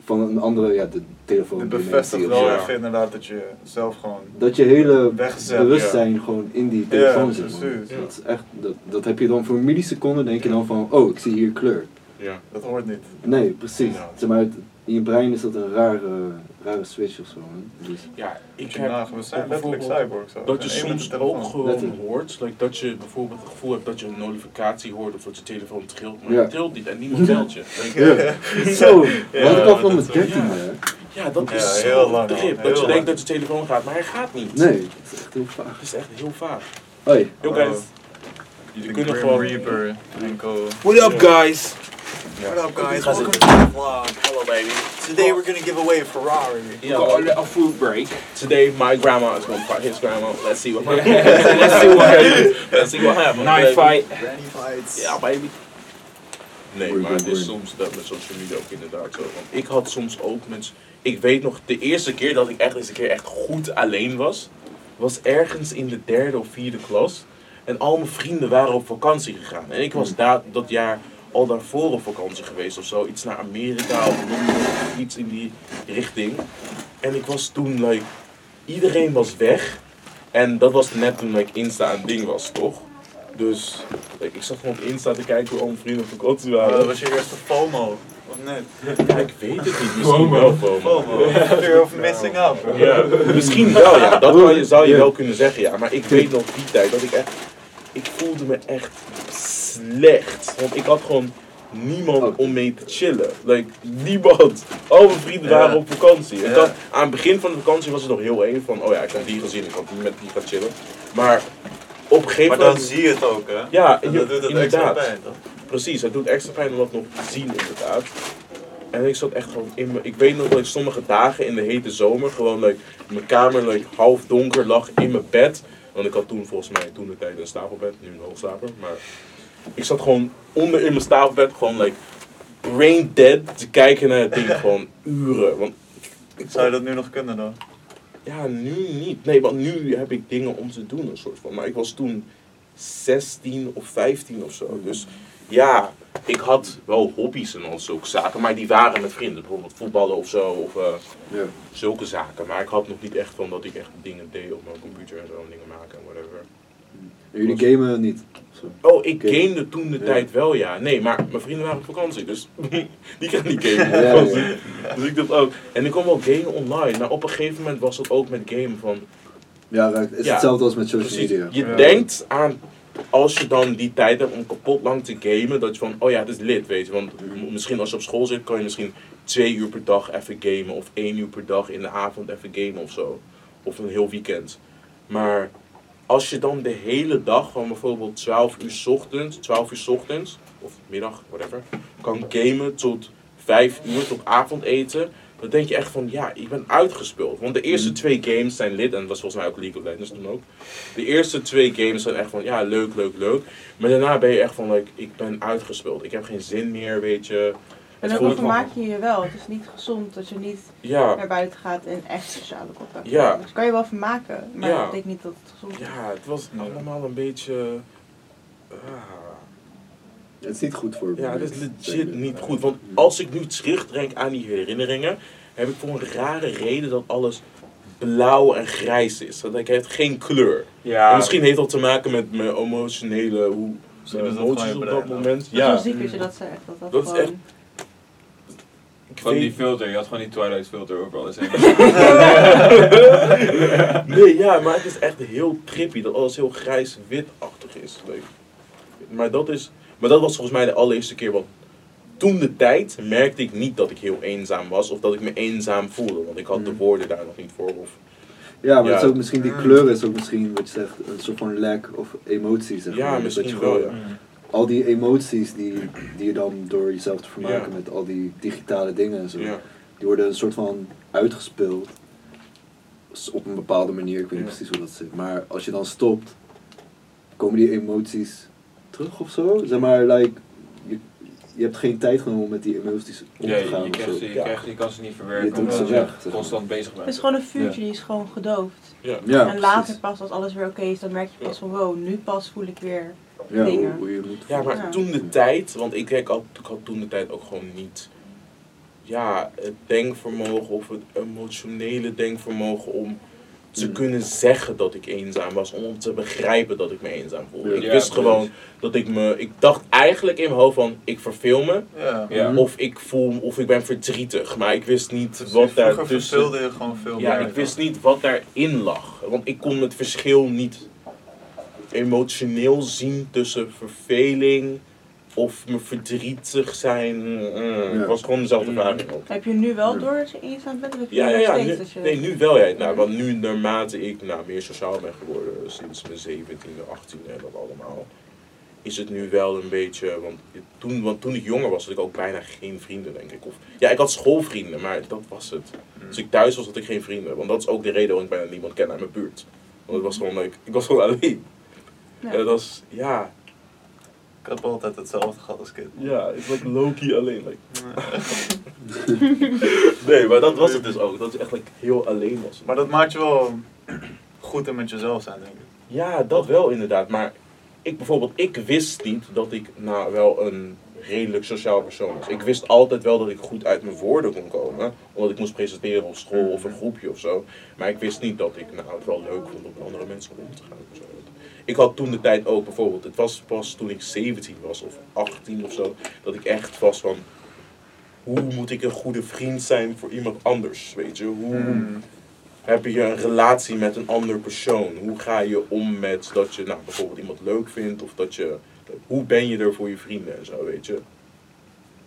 Van een andere, ja, de telefoon. Het bevestigt wel Ja. even inderdaad dat je zelf gewoon Dat je hele bewustzijn gewoon in die telefoon Ja, zit. man. precies. Ja. Dat, is echt, dat, dat heb je dan voor een milliseconde, denk je dan van, oh, ik zie hier kleur. Ja. Dat hoort niet. Nee, precies. Ja. Zeg maar, het- in je brein is dat een rare, rare switch of zo. hè. Dus, ja, ik heb we zijn letterlijk cyborgs. Dat je soms ook gewoon Letterlijk. hoort, like, dat je bijvoorbeeld het gevoel hebt dat je een notificatie hoort of dat je telefoon trilt, maar Ja. het trilt niet en niemand belt je. Zo, Ja, wat ik al van dat mijn is- 13 ja. hè. Ja, dat Ja, is heel zo lang, trip. Dat Heel je lang. denkt dat je telefoon gaat, maar hij gaat niet. Nee, het is echt heel vaag. Het is echt heel vaag. Hoi. Yo guys, jullie De kunnen gewoon... Reaper. What up, guys? What up, guys? Welcome zitten. to the vlog. Hello baby. Today we're gonna give away a Ferrari. We Yeah, got a little food break. today my grandma is gonna fight his grandma. Let's see what happens. Let's see what happens. Let's see what happens. Knife baby. fight. Granny fights. Ja, baby. Nee, maar het is soms dat met social media ook inderdaad zo. Want ik had soms ook mensen. Ik weet nog, de eerste keer dat ik echt eens een keer echt goed alleen was, was ergens in de derde of vierde klas. En al mijn vrienden waren op vakantie gegaan. En ik was Hmm. daar, dat jaar al daarvoor op vakantie geweest of zo. Iets naar Amerika of Londen iets in die richting. En ik was toen, like, iedereen was weg. En dat was net toen like, Insta een ding was, toch? Dus like, ik zat gewoon op Insta te kijken hoe al mijn vrienden op vakantie waren. dat was je eerste FOMO. of niet? Ja, ik weet het niet. Misschien wel FOMO. FOMO. Fear of missing out. bro. Ja, misschien wel, ja. Dat kan je, zou je wel kunnen zeggen, ja. Maar ik weet nog die tijd dat ik echt... Ik voelde me echt slecht. Want ik had gewoon niemand Oh. om mee te chillen. Like, niemand. Al mijn vrienden Ja. waren op vakantie. Ja. had, aan het begin van de vakantie was het nog heel eng van... Oh ja, ik heb die gezien, ik had die met die gaan chillen. Maar op een gegeven Maar dan moment... zie je het ook, hè? Ja, En dat doet het extra pijn, toch? Precies, het doet extra pijn om dat nog te zien inderdaad. En ik zat echt gewoon in mijn... Ik weet nog dat ik sommige dagen in de hete zomer gewoon like, mijn kamer like, half donker lag in mijn bed. Want ik had toen volgens mij toen de tijd een stapelbed, nu een hoogslaper. Maar ik zat gewoon onder in mijn stapelbed gewoon like brain dead te kijken naar het ding gewoon uren. Want ik Zou je dat nu nog kunnen dan? ja, nu niet. Nee, want nu heb ik dingen om te doen, een soort van. Maar ik was toen 16 of 15 of zo. Dus ja, ik had wel hobby's en al zulke zaken. Maar die waren met vrienden. Bijvoorbeeld voetballen of zo. Of eh, Ja. zulke zaken. Maar ik had nog niet echt van dat ik echt dingen deed op mijn computer en zo. En dingen maken en whatever. En jullie gamen niet? Zo. Oh, ik Oké. gamede toen de Ja. tijd wel, ja. Nee, maar mijn vrienden waren op vakantie, dus die gaan niet gamen op Ja, ja. vakantie. Dus ik dat ook. En ik kon wel gamen online, maar op een gegeven moment was het ook met gamen van... Ja, het is Ja. hetzelfde als met social Precies, media. je Ja. denkt aan, als je dan die tijd hebt om kapot lang te gamen, dat je van, oh ja, het is lid, weet je. Want misschien als je op school zit, kan je misschien twee uur per dag even gamen. Of één uur per dag in de avond even gamen of zo. Of een heel weekend. Maar als je dan de hele dag, gewoon bijvoorbeeld 12 uur 's ochtends, 12 uur 's ochtends, of middag, whatever, kan gamen tot 5 uur, tot avondeten. Dan denk je echt van, ja, ik ben uitgespeeld. Want de eerste Mhm. twee games zijn lid, en dat was volgens mij ook League of Legends toen ook. De eerste twee games zijn echt van, ja, leuk, leuk, leuk. Maar daarna ben je echt van, like, ik ben uitgespeeld. Ik heb geen zin meer, weet je. En ook vermaak je je wel. Het is niet gezond dat je niet Ja, naar buiten gaat en echt sociale contact Ja. hebt. Dus kan je wel vermaken, maar Ja. dat betekent niet dat het gezond is. ja, het was Ja. allemaal een beetje... ah. Het is niet goed voor Ja, dat is legit niet goed. Want als ik nu terugdenk aan die herinneringen, heb ik voor een rare reden dat alles blauw en grijs is. Dat ik heeft geen kleur. En Ja, misschien heeft dat te maken met mijn emotionele, hoe emoties op dat moment. Dat is Ja, wel ziek als je dat zegt. Dat dat, Dat is echt- ik van die filter. Je had gewoon die Twilight filter over alles heen. nee, ja, maar het is echt heel trippy dat alles heel grijs-witachtig is. Maar, dat is. maar dat was volgens mij de allereerste keer wat. Toen de tijd merkte ik niet dat ik heel eenzaam was of dat ik me eenzaam voelde. Want ik had de Mm. woorden daar nog niet voor. Of, Ja, maar Ja. het is ook misschien die kleur is ook misschien wat je zegt, een soort van lack of emotie zeg Ja, maar. Dus misschien dat je wel, gewoon ja. Al die emoties die, die je dan door jezelf te vermaken Ja. met al die digitale dingen en zo, ja. die worden een soort van uitgespeeld. Op een bepaalde manier, ik weet niet precies hoe dat zit. Maar als je dan stopt, komen die emoties terug of zo? Zeg maar, like, je, je hebt geen tijd genomen om met die emoties om Ja, te gaan je, of krijgt, je, Ja. krijgt, je kan ze niet Je verwerken doet omdat ze je weg, constant bezig Het is bent. gewoon een vuurtje, die is gewoon gedoofd. Ja. Ja, en later pas, als alles weer oké is, dan merk je pas van wow, nu pas voel ik weer. Ja, hoe, dingen. hoe je moet Ja, maar Ja. toen de tijd, want ik, denk al, ik had toen de tijd ook gewoon niet ja, het denkvermogen of het emotionele denkvermogen om te Mm. kunnen zeggen dat ik eenzaam was, om te begrijpen dat ik me eenzaam voelde. Ja. ik wist gewoon dat ik me, ik dacht eigenlijk in mijn hoofd van ik verveel me, Ja. Ja. Mhm. of ik voel, of ik ben verdrietig, maar ik wist niet Precies, wat daar Vroeger tussen. je gewoon veel Ja, meer. ik wist niet wat daarin lag. Want ik kon het verschil niet emotioneel zien tussen verveling of me verdrietig zijn. Mm, Het was gewoon dezelfde Mm. ervaring ook. Heb je nu wel door dat je eenzaam bent? Of heb je Ja, ja, ja. steeds Nu, dat je... nee, nu wel. Ja. Nou, want nu, naarmate ik nou, meer sociaal ben geworden, sinds mijn 17e, 18e en dat allemaal, is het nu wel een beetje. Want toen, want toen ik jonger was, had ik ook bijna geen vrienden, denk ik. Of, ja, ik had schoolvrienden, maar dat was het. Als ik thuis was, had ik geen vrienden. Want dat is ook de reden waarom ik bijna niemand ken uit mijn buurt. Want het was gewoon leuk. Ik was gewoon alleen. Ja. En dat was, ja, Ik heb altijd hetzelfde gehad als kind. ja, ik was low-key alleen. Like. Nee, maar dat was het dus ook. Dat je echt like, heel alleen was. Maar dat maakt je wel goed en met jezelf zijn, denk ik. Ja, dat wel inderdaad. Maar ik bijvoorbeeld, ik wist niet dat ik nou wel een redelijk sociaal persoon was. Ik wist altijd wel dat ik goed uit mijn woorden kon komen. Omdat ik moest presenteren op school of een groepje of zo. Maar ik wist niet dat ik nou, het wel leuk vond om met andere mensen om te gaan. of zo. Ik had toen de tijd ook bijvoorbeeld, het was pas toen ik 17 was of 18 of zo, dat ik echt was van, hoe moet ik een goede vriend zijn voor iemand anders, weet je? Hoe Mm. heb je een relatie met een ander persoon? Hoe ga je om met dat je nou, bijvoorbeeld iemand leuk vindt of dat je, hoe ben je er voor je vrienden en zo, weet je?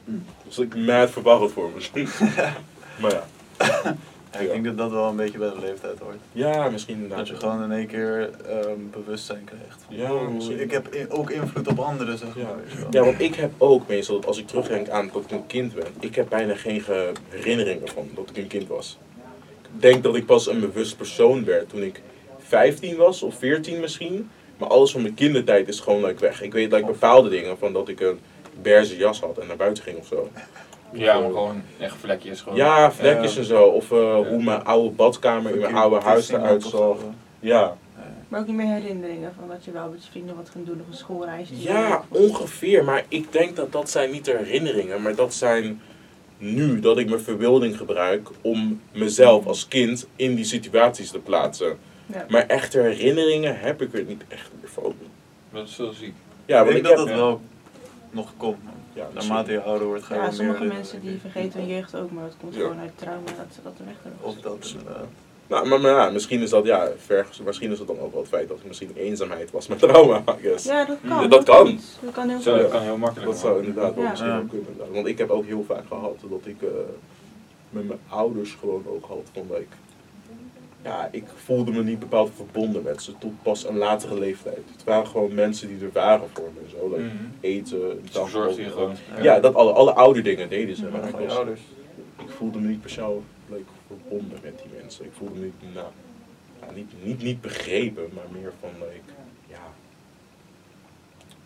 Mm. Dus ik mad verwarrend voor misschien. maar ja. Ja, ik denk dat dat wel een beetje bij de leeftijd hoort. Ja, misschien inderdaad. Dat je gewoon in één keer ehm, bewustzijn krijgt. Ja, misschien. ik heb in- ook invloed op anderen, zeg Ja. maar. Ja, want ik heb ook meestal, als ik terugdenk aan dat ik een kind ben, ik heb bijna geen ge- herinneringen van dat ik een kind was. Ik denk dat ik pas een bewust persoon werd toen ik 15 was of 14 misschien. Maar alles van mijn kindertijd is gewoon like, weg. Ik weet like, bepaalde dingen van dat ik een berze jas had en naar buiten ging of zo. Ja, maar gewoon echt vlekjes. Gewoon. Ja, vlekjes Ja. en zo. Of eh, hoe mijn oude badkamer in mijn oude huis eruit zag. Ja. Maar ook niet meer herinneringen van dat je wel met je vrienden wat ging doen of een schoolreisje. Ja, ongeveer. Maar ik denk dat dat zijn niet de herinneringen, maar dat zijn nu dat ik mijn verbeelding gebruik om mezelf als kind in die situaties te plaatsen. Ja. Maar echte herinneringen heb ik er niet echt meer van. Dat is zo ziek. Ja, ik want denk ik dat heb... dat wel nog komt. Ja, Naarmate je ouder wordt ga je Ja, meer sommige mensen die vergeten hun jeugd ook, maar dat komt Ja. gewoon uit trauma dat ze dat er weg hebben. Of dat inderdaad. Nou, maar, maar ja, misschien is dat, ja, ver, misschien is dat dan ook wel het feit dat het misschien eenzaamheid was met trauma, I guess. Ja, dat kan. Ja, dat kan. Dat kan heel Zo, dat kan heel makkelijk. Dat zou inderdaad wel misschien Ja. wel kunnen. Want ik heb ook heel vaak gehad dat ik eh, met mijn ouders gewoon ook had van like, ja, ik voelde me niet bepaald verbonden met ze tot pas een latere leeftijd. Het waren gewoon mensen die er waren voor me. Zo, like, Mhm. eten, je gewoon. Ja, dat alle, alle oude dingen deden ze. Maar ik, was- ouders. ik voelde me niet per se like, verbonden met die mensen. Ik voelde me niet, nou, ja, niet, niet, niet begrepen, maar meer van like, ja.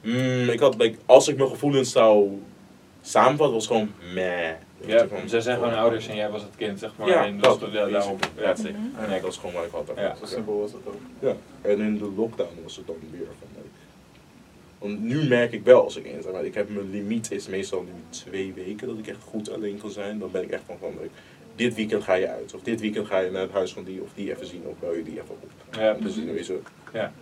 Mm, ik had, like, als ik mijn gevoelens zou samenvatten, was het gewoon meh. Ja, zij zijn gewoon ouders en jij was het kind, zeg maar. Ja, en dat, dat, ja, daarom. Ja. It. Mhm. Nee, dat is gewoon wat ik had. Ja. Zo simpel was dat ook. Ja. En in de lockdown was het dan weer van want nu merk ik wel als ik eenzaam ben. Ik heb mijn limiet is meestal nu twee weken dat ik echt goed alleen kan zijn. Dan ben ik echt van van dit weekend ga je uit. Of dit weekend ga je naar het huis van die of die even zien. Of bel je die even op. Ja, Dus weet je. Ja.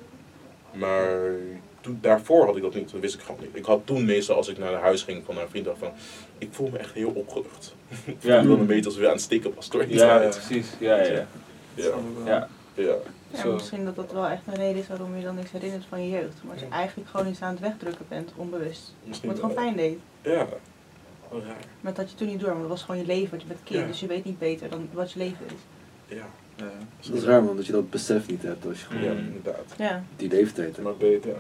Maar toen, daarvoor had ik dat niet. Dat wist ik gewoon niet. Ik had toen meestal als ik naar huis ging van een vriend dacht van. Ik voel me echt heel opgelucht. ik voel Ja. me dan een beetje als we aan het stikken was. Ja, Ja. precies. Ja, ja, ja. ja. Ja. ja. Misschien dat dat wel echt een reden is waarom je dan niks herinnert van je jeugd. Maar als je eigenlijk gewoon iets aan het wegdrukken bent, onbewust. Misschien Wat gewoon pijn deed. Ja. Wel raar. Maar dat had je toen niet door, want dat was gewoon je leven, want je bent kind. Ja. Dus je weet niet beter dan wat je leven is. Ja. Ja. Dat is raar man, dat je dat besef niet hebt als je gewoon Ja, inderdaad. Ja, die leeftijd hebt. Maar beter.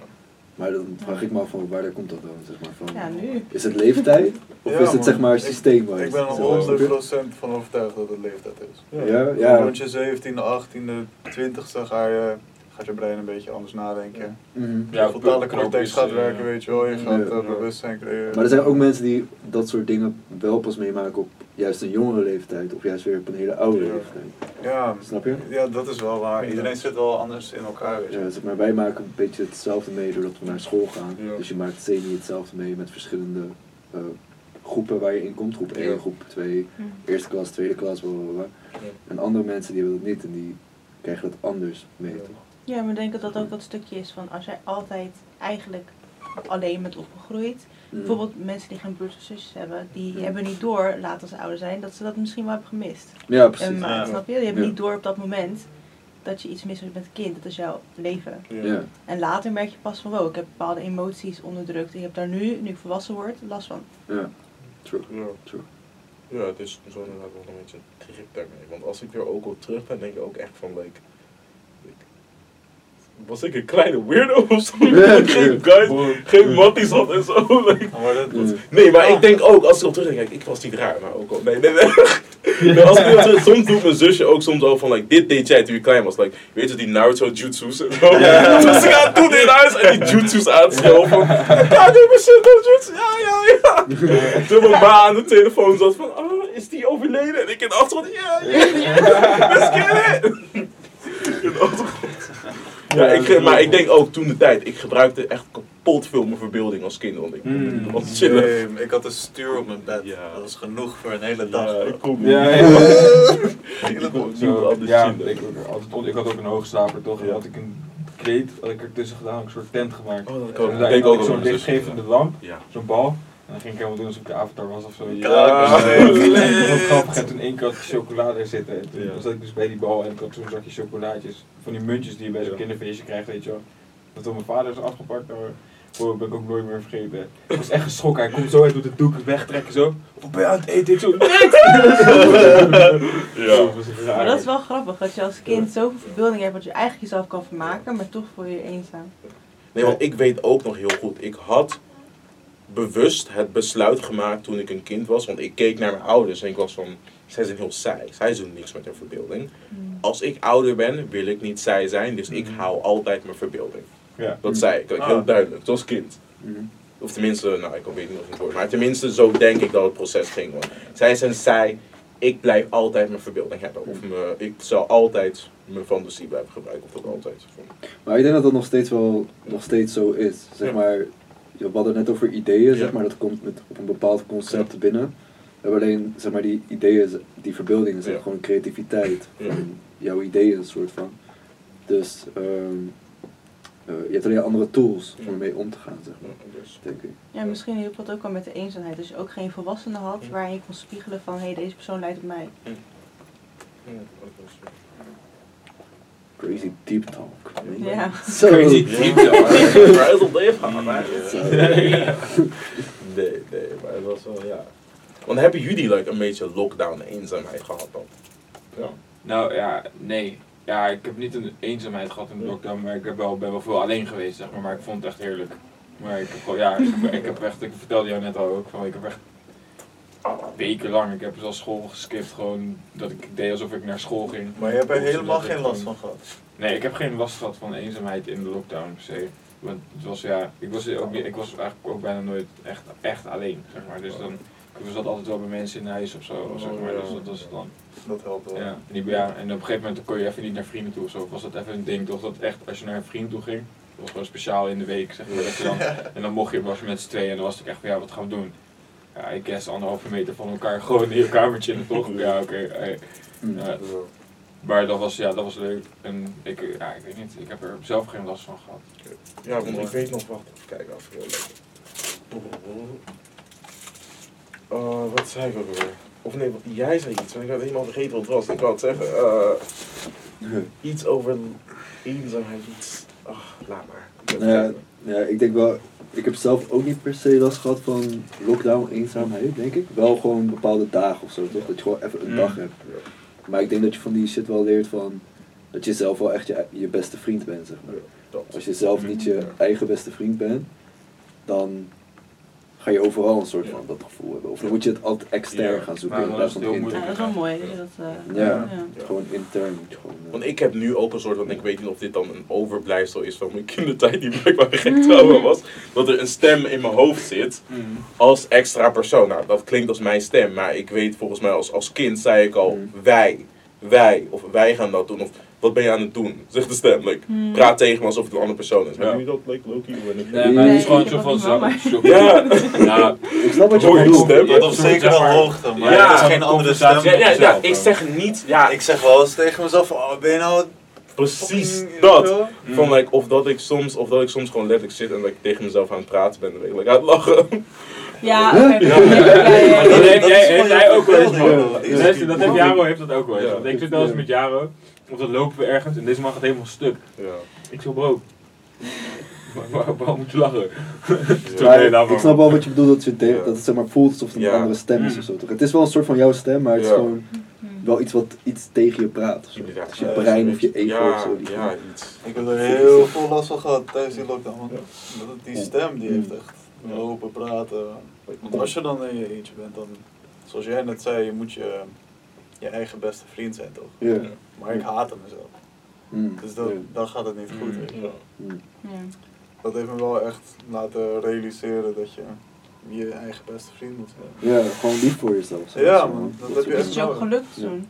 Maar dan vraag ik me af van waar komt dat dan, zeg maar, van... ja nu. Is het leeftijd? Of Ja, is het zeg maar Ik- systeem? Ik ben er 100% van overtuigd dat het leeftijd is. Ja, Ja. ja. Rond je 17e, 18e, 20e ga je, gaat je brein een beetje anders nadenken. Mhm. Ja, je totale gaat eh, werken, weet je wel. Je gaat Ja. eh, bewustzijn creëren. Maar er zijn ook mensen die dat soort dingen wel pas meemaken op juist een jongere leeftijd. Of juist weer op een hele oude Ja. leeftijd. Ja, Snap je? ja, dat is wel waar. Iedereen zit wel anders in elkaar, weet je. Ja, zeg maar, wij maken een beetje hetzelfde mee doordat we naar school gaan. Ja. Dus je maakt semi hetzelfde mee met verschillende eh, groepen waar je in komt. Groep 1, Ja. groep 2, Hm. eerste klas, tweede klas, bla bla bla. Ja. En andere mensen die hebben dat niet en die krijgen dat anders mee. Ja. toch? Ja, maar ik denk dat dat ook dat stukje is van als jij altijd eigenlijk alleen bent opgegroeid. Mm. Bijvoorbeeld mensen die geen broers of zusjes hebben, die Ja. hebben niet door, later als ze ouder zijn, dat ze dat misschien wel hebben gemist. Ja, precies. En, Ja. snap je? Je hebt Ja. niet door op dat moment dat je iets mist met een kind. Dat is jouw leven. ja. En later merk je pas van, wow, ik heb bepaalde emoties onderdrukt. Ik heb daar nu, nu ik volwassen word, last van. ja, true. Ja. True. Ja, het is zo inderdaad wel een beetje een trip daarmee. Want als ik er ook op terug ben, denk ik ook echt van, like, was ik een kleine weirdo of zo? Ja, geen ja. guys, geen matties had en zo. like. Maar dat, Ja. Nee, maar ik denk ook, als ik op terug denk, kijk, ik was niet raar, maar ook al, nee, nee, nee. Nee, als ik terug, soms doet mijn zusje ook soms al van, like, dit deed jij toen je klein was. Like, weet je, die Naruto jutsus en zo. Toen ik doen in huis en die jutsus aan het schoven. Ja, doe mijn shit, doe jutsu, ja, ja, ja. Toen mijn ma aan de telefoon zat van, oh, is die overleden? En ik in de achtergrond, ja, ja, ja, let's get it. In de achtergrond. Ja, ik, maar ik denk ook toen de tijd, ik gebruikte echt kapot veel mijn verbeelding als kind. Want ik Mm. was chillen. Nee, ik had een stuur op mijn bed. Ja. Dat was genoeg voor een hele dag. Ja, ik kon Ja, niet. ja. Ik kon niet Zo, anders ja, ik, ook altijd, on- ik had ook een hoogslaper toch? En Ja. had ik een kleed had ik ertussen gedaan, een soort tent gemaakt. Oh, dat kan. Ik had ook ik zo'n lichtgevende lamp, Ja. zo'n bal. Dan ging ik helemaal doen alsof ik de avatar was of zo. Ja. Dat was grappig. En toen één keer had ik chocolade zitten. En toen Ja. zat ik dus bij die bal en ik had zo'n zakje chocolaatjes. Van die muntjes die je bij zo'n Ja. kinderfeestje krijgt, weet je wel. Dat toen mijn vader is afgepakt, daar oh, ben ik ook nooit meer vergeten. Ik was echt geschrokken. Hij komt zo uit doet de doek wegtrekken zo. Wat ben je aan het eten? Ik zo, nee! Ja. Dat was raar. Maar dat is wel grappig, dat je als kind zoveel verbeelding hebt dat je eigenlijk jezelf kan vermaken, maar toch voel je je eenzaam. Nee, want ik weet ook nog heel goed. Ik had bewust het besluit gemaakt toen ik een kind was. Want ik keek naar mijn ouders en ik was van... Zij zijn heel saai. Zij doen niks met hun verbeelding. Als ik ouder ben, wil ik niet zij zijn. Dus ik hou altijd mijn verbeelding. Ja. Dat zei ik. ook Ah. Heel duidelijk. Zoals kind. Mhm. Of tenminste, nou ik weet niet of het woord. Maar tenminste, zo denk ik dat het proces ging. Want zij zijn zij. Ik blijf altijd mijn verbeelding hebben. Of me, ik zal altijd mijn fantasie blijven gebruiken. Of dat altijd. Maar ik denk dat dat nog steeds wel nog steeds zo is. Zeg Ja. maar, we hadden het net over ideeën, zeg maar, dat komt met, op een bepaald concept binnen. We hebben alleen, zeg maar, die ideeën, die verbeeldingen zijn Ja. gewoon creativiteit Ja. van jouw ideeën, een soort van. Dus ehm, eh, je hebt alleen andere tools om ermee om te gaan, zeg maar, Ja, dus. denk ik. Ja, misschien hielp dat ook wel met de eenzaamheid. Dus je ook geen volwassenen had Ja. waarin je kon spiegelen van hé, hey, deze persoon lijkt op mij. Ja, dat was, Crazy deep talk. Ja. Zo. Crazy deep talk. Van, maar- Zo. Nee, nee, maar het was wel, ja. Want hebben jullie like, een beetje lockdown eenzaamheid gehad dan? Ja. Nou ja, nee. Ja, ik heb niet een eenzaamheid gehad in de lockdown, maar ik heb wel, ben wel veel alleen geweest, zeg maar. Maar ik vond het echt heerlijk. Maar ik heb gewoon, ja, ik heb, ik heb echt, ik vertelde jou net al ook, van ik heb echt wekenlang, ik heb zelfs school geskipt, gewoon dat ik deed alsof ik naar school ging. Maar je hebt er helemaal ik geen last van gehad. Nee, ik heb geen last gehad van eenzaamheid in de lockdown per se. Want het was ja, ik was, ook, ik was eigenlijk ook bijna nooit echt, echt alleen, zeg maar. Dus dan, ik zat altijd wel bij mensen in huis of zo, zeg maar. Dus dat was dan. Dat helpt wel. Ja, en, ja, en op een gegeven moment kon je even niet naar vrienden toe of zo. Was dat even een ding toch? Dat echt, als je naar een vriend toe ging, dat was gewoon speciaal in de week, zeg maar. Dat dan, en dan mocht je, was je met z'n tweeën en dan was het ook echt van, ja, wat gaan we doen? Ja, ik guess anderhalve meter van elkaar gewoon in je kamer chillen, toch? Ja, oké. Mm. ja. Maar dat was, ja, dat was leuk. En ik, ja, ik weet niet, ik heb er zelf geen last van gehad. Ja, want ik weet nog, wacht even kijken, als heel leuk. Uh, wat zei ik ook alweer? Of nee, wat- jij zei iets, maar ik had helemaal vergeten wat het was. Ik wou het zeggen, eh, iets over eenzaamheid, iets. Ach, laat maar. Ik Ja, ja, ik denk wel, ik heb zelf ook niet per se last gehad van lockdown eenzaamheid, denk ik. Wel gewoon bepaalde dagen of zo, toch? Dat je gewoon even een Mm. dag hebt. Maar ik denk dat je van die shit wel leert van, dat je zelf wel echt je, je beste vriend bent, zeg maar. Als je zelf niet je eigen beste vriend bent, dan ga je overal een soort van dat gevoel hebben. Of dan moet je het altijd extern Ja. gaan zoeken in plaats van intern. Ja, dat is wel mooi. dat eh, Ja. ja. Gewoon intern moet je gewoon... eh, Want ik heb nu ook een soort van, ik weet niet of dit dan een overblijfsel is van mijn kindertijd die blijkbaar geen trauma was. Dat er een stem in mijn hoofd zit als extra persoon. Nou, dat klinkt als mijn stem, maar ik weet volgens mij als, als kind zei ik al, Mm. wij, wij, of wij gaan dat doen. Of wat ben je aan het doen? Zegt de stem. Like, Hmm. Praat tegen me alsof het een andere persoon is. Ja. Hebben jullie dat, like, Loki? Of niet? Nee, maar het is Nee, gewoon zo heb van wel, maar- Ja, Nou, ik snap wat je je bedoelt. op Zeg zekere maar- hoogte, maar Ja, het is geen andere stem. ja, ja, ja, ik zeg niet, ja, Ik zeg wel eens tegen mezelf van, oh, ben je nou precies fucking- dat. Mm. Van like, of, dat ik soms, of dat ik soms gewoon letterlijk zit en dat ik tegen mezelf aan het praten ben. Dan ben ik like, aan het lachen. Ja, Ja. Ja. Ja, ja, ja, Maar ja. dat dat heeft is jij- je ook wel eens. Dat heeft Jaro heeft dat ook wel eens. Ja. Ik zit wel eens met Jaro, of dan lopen we ergens en deze man gaat helemaal stuk. Ja. Ik zo, bro. waar- waar- Waarom moet je lachen? Ja. Nee, ik, snap wel wat je bedoelt, dat, je de- Ja. dat het zeg maar, voelt alsof het een Ja. andere stem is Mm. of zo. Toch? Het is wel een soort van jouw stem, maar het is gewoon wel iets wat iets tegen je praat. Of zo. Is je brein of je ego ja, of zo. Die Ja, iets. Ik heb er heel veel last van gehad tijdens die lockdown. Man. Ja. Dat het- Die stem die heeft echt lopen praten. Want als je dan in je eentje bent, dan, zoals jij net zei, je moet je, je eigen beste vriend zijn toch? Ja. Maar ik haatte mezelf. Mm. Dus dat, dan gaat het niet goed. Mm. weet je. Ja. Mm. Ja. Dat heeft me wel echt laten realiseren dat je je eigen beste vriend moet zijn. Ja, gewoon lief voor jezelf. zo. Ja, Zo, man, dat is heb je wel- Is het je ook gelukt toen?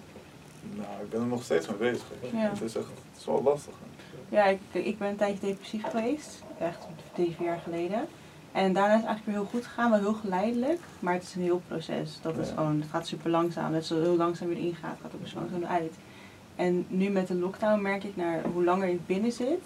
Nou, ik ben er nog steeds mee bezig. Het is echt het is wel lastig. hè. Ja, ik, ik ben een tijdje depressief geweest. Echt drie, vier jaar geleden. En daarna is het eigenlijk weer heel goed gegaan, wel heel geleidelijk. Maar het is een heel proces. Dat is gewoon, het gaat super langzaam. Net zo heel langzaam weer ingaat, gaat ook weer zo langzaam uit. En nu met de lockdown merk ik naar hoe langer ik binnen zit,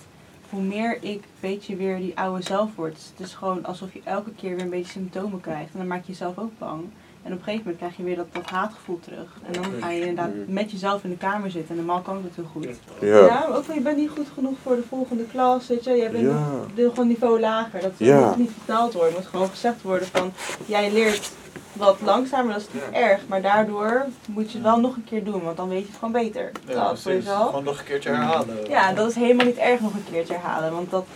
hoe meer ik een beetje weer die oude zelf word. Het is gewoon alsof je elke keer weer een beetje symptomen krijgt. En dan maak je jezelf ook bang. En op een gegeven moment krijg je weer dat, dat haatgevoel terug. En dan ga je inderdaad met jezelf in de kamer zitten. En normaal kan ik dat heel goed. Ja, maar ook van je bent niet goed genoeg voor de volgende klas, weet je. Jij bent Ja. nog, gewoon een niveau lager. Dat Ja. moet niet vertaald worden. Het moet gewoon gezegd worden van, jij leert wat langzamer, dat is niet erg. Maar daardoor moet je het wel nog een keer doen, want dan weet je het gewoon beter. Ja, dat jezelf. Gewoon nog een keertje herhalen. Ja, dat is helemaal niet erg nog een keertje herhalen, want dat,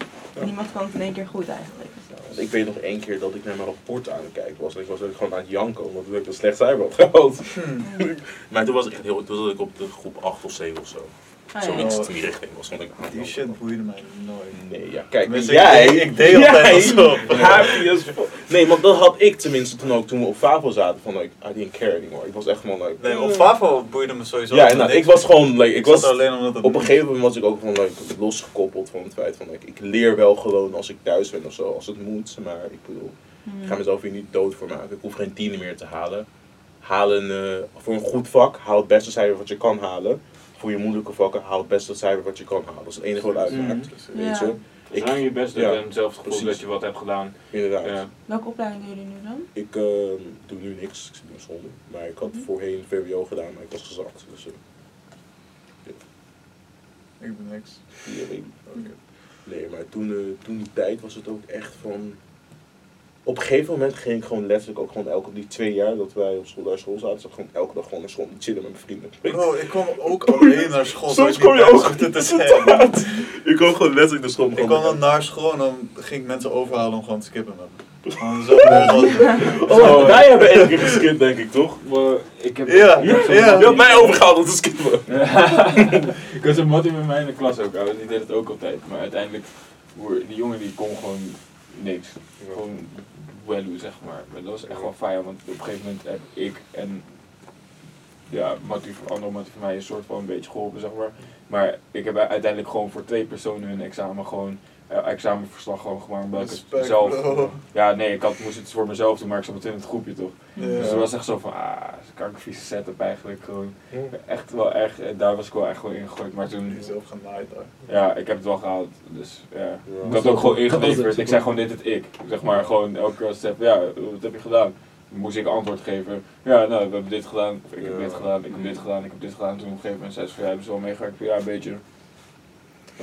niemand kan het in één keer goed eigenlijk. Ik weet nog één keer dat ik naar mijn rapport aan het kijken was. En ik was ook gewoon aan het janken, omdat ik een slecht cijfer had gehaald. Hmm. Maar toen was ik echt heel, toen zat ik op de groep 8 of 7 of zo. Ah, ja. Zoiets Oh. in die richting gewoon het Die shit boeide mij nooit. Nee, ja, kijk, Tenminste, jij... ik, ik deed altijd alsof. happy as fuck. Nee, want dat had ik tenminste toen ook, toen we op FAVO zaten, van like, I didn't care anymore. Ik was echt gewoon like... Nee, op FAVO boeide me sowieso. Ja, nou, ik was gewoon, like, ik Ik was... alleen omdat het Op een gegeven moment was ik ook van like, losgekoppeld van het feit van like, ik leer wel gewoon als ik thuis ben of zo, als het moet. Maar ik bedoel, Hmm. ik ga mezelf hier niet dood voor maken. Ik hoef geen tienen meer te halen. Haal een, eh, voor een goed vak, haal het beste cijfer wat je kan halen. Voor je moeilijke vakken, haal het beste cijfer wat je kan halen. Dat is het enige wat uitmaakt. Mhm. Weet Ja. je? Ik, Zolang je best Ja, en zelf het gevoel dat je wat hebt gedaan. inderdaad. Ja. Welke opleiding doen jullie nu dan? Ik ehm, doe nu niks, ik zit in zonde. Maar ik had Mhm. voorheen VWO gedaan, maar ik was gezakt. Dus eh, Ik ben niks. ik. Oké. Nee, maar toen, eh, toen die tijd was het ook echt van... Op een gegeven moment ging ik gewoon letterlijk ook gewoon elke die twee jaar dat wij op school naar school zaten, zat ik gewoon elke dag gewoon naar school te chillen met mijn vrienden. Bro, ik kwam ook alleen naar school. Soms kom je ook te zijn. Ik kwam gewoon letterlijk naar school. Ik kwam dan naar school en dan ging ik mensen overhalen om gewoon te skippen met me. Zo Oh, wij hebben één keer geskipt, denk ik, toch? Maar ik heb, Ja, ja. Je had mij overgehaald om te skippen. ik had zo'n mattie met mij in de klas ook, die deed het ook altijd. Maar uiteindelijk, die jongen die kon gewoon niks. Gewoon zeg maar. Maar dat was echt wel fijn, want op een gegeven moment heb ik en ja, mattie, andere mattie van mij een soort van een beetje geholpen, zeg maar. Maar ik heb uiteindelijk gewoon voor twee personen hun examen gewoon, examenverslag gewoon gemaakt, omdat ik het Respect, zelf... bro. Ja, nee, ik had, moest het voor mezelf doen, maar ik zat meteen in het groepje toch. Dus het was echt zo van, ah, kan ik een vieze setup eigenlijk gewoon. Echt wel erg, en daar was ik wel echt gewoon ingegooid. Maar toen, Jezelf genaaid daar. ja, ik heb het wel gehaald. Dus ja. Ja. Ik had ook gewoon ingeleverd. Ik zei gewoon dit het ik. Zeg maar gewoon elke keer als ja, wat heb je gedaan? Dan moest ik antwoord geven. Ja, nou, we hebben dit gedaan. Ik heb dit gedaan, ik heb dit gedaan, ik heb dit gedaan. Toen op een gegeven moment zei ze van, ja, hebben ze wel meegewerkt? Ja, een beetje.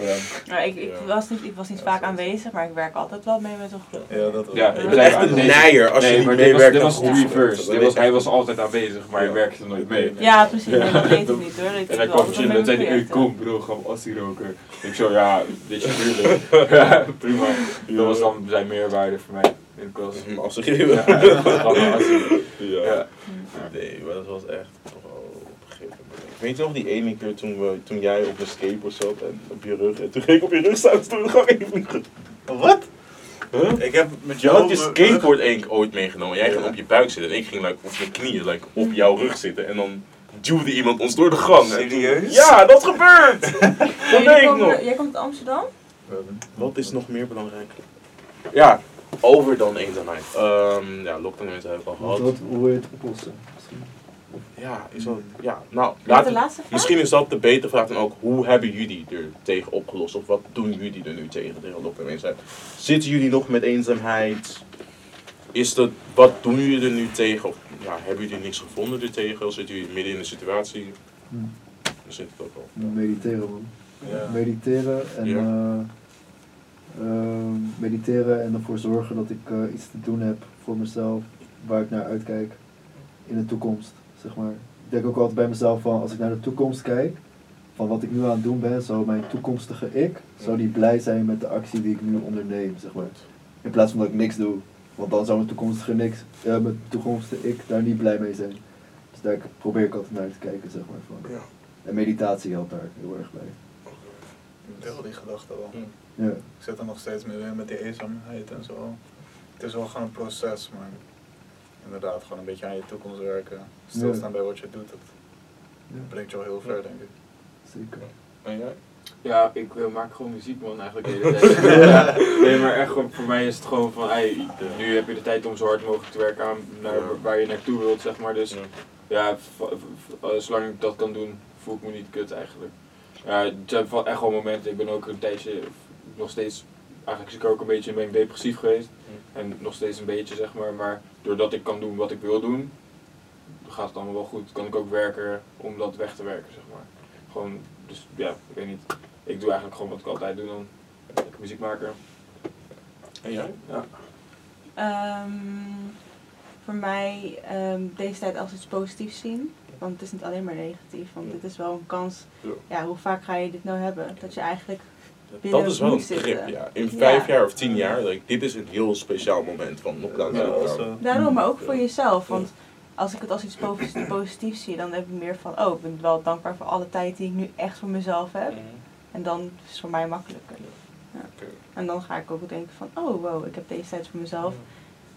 Ja. Nou, ik, ik, Ja. was niet, ik was niet vaak aanwezig, maar ik werk altijd wel mee met een groep. Ja, dat was Ja, Je ik bent echt een nijer als je niet maar dit was, meewerkt dit was reverse. Dat Dit was, ik. hij was altijd aanwezig, maar Ja. hij werkte nooit mee. Ja, precies. Nee, dat weet ik niet hoor. Ik En hij kwam chillen en zei met hij, hey, projecten. kom bro, we assie roken. Ik zo, ja, dit is tuurlijk. ja, prima. Dat was dan zijn meerwaarde voor mij in de klas. Als ik. Ja. Ja. Ja. Nee, maar dat was echt toch wel op een gegeven moment. Weet je nog die ene keer toen, we, toen jij op de skateboard zat en op je rug en toen ging ik op je rug staan en toen gewoon even. Wat? Huh? Ik heb met Je jou... had je skateboard één keer ooit meegenomen. Jij ging op je buik zitten en ik ging like, op mijn knieën like, op jouw rug zitten en dan duwde iemand ons door de gang. Serieus? Ja, dat gebeurt! Dat weet ik nog. Jij komt uit Amsterdam? Wat is nog meer belangrijk? Ja, over dan eenzaamheid. Ehm ja, lockdown mensen hebben we al gehad. wat, hoe wil je het oplossen? Misschien. Ja, is dat, ja, nou, Wat de laten, laatste vraag? misschien is dat de betere vraag dan ook, hoe hebben jullie er tegen opgelost? Of wat doen jullie er nu tegen, tegen eenzaamheid? Zitten jullie nog met eenzaamheid? Is dat, wat doen jullie er nu tegen? Of ja, hebben jullie niks gevonden er tegen? Of zitten jullie midden in de situatie? Hm. Dan zit het ook wel. Mediteren man. Ja. Mediteren en Ja. eh, ehm, mediteren en ervoor zorgen dat ik eh, iets te doen heb voor mezelf, waar ik naar uitkijk in de toekomst, zeg maar. Ik denk ook altijd bij mezelf van, als ik naar de toekomst kijk, van wat ik nu aan het doen ben, zou mijn toekomstige ik, zou die blij zijn met de actie die ik nu onderneem, zeg maar. In plaats van dat ik niks doe, want dan zou mijn toekomstige, niks, eh, mijn toekomstige ik daar niet blij mee zijn. Dus daar probeer ik altijd naar te kijken, zeg maar. Van. Ja. En meditatie helpt daar heel erg bij. Ik deel die gedachte wel. Ja. Ik zit er nog steeds mee met die eenzaamheid en zo. Het is wel gewoon een proces, maar inderdaad, gewoon een beetje aan je toekomst werken. Stilstaan bij wat je doet, dat Ja, brengt je wel heel ver, denk ik. zeker. En jij? Ja, ik eh, maak gewoon muziek man eigenlijk de hele tijd. Ja. Nee, maar echt gewoon, voor mij is het gewoon van, hey, nu heb je de tijd om zo hard mogelijk te werken aan naar, Ja. waar je naartoe wilt, zeg maar. Dus Ja. eh, zolang ik dat kan doen, voel ik me niet kut eigenlijk. Ja, het zijn echt wel momenten, ik ben ook een tijdje nog steeds, eigenlijk zit ik ook een beetje, ben ik depressief geweest. En nog steeds een beetje, zeg maar. Maar doordat ik kan doen wat ik wil doen, gaat het allemaal wel goed. Kan ik ook werken om dat weg te werken, zeg maar. Gewoon, dus ja, ik weet niet. Ik doe eigenlijk gewoon wat ik altijd doe dan. Lekker muziek maken. En jij? Ja. Ehm, voor mij ehm, deze tijd als iets positiefs zien. Want het is niet alleen maar negatief. Want dit is wel een kans. Ja. Ja, hoe vaak ga je dit nou hebben? Dat je eigenlijk Dat is wel een zitten. grip, ja. In vijf Ja. jaar of tien jaar, like, dit is een heel speciaal moment van lockdown. Ja, Daarom, maar ook voor jezelf. Want als ik het als iets posi- positiefs zie, dan heb ik meer van, oh, ik ben wel dankbaar voor alle tijd die ik nu echt voor mezelf heb. En dan is het voor mij makkelijker. Ja. Oké. En dan ga ik ook denken van, oh wow, ik heb deze tijd voor mezelf.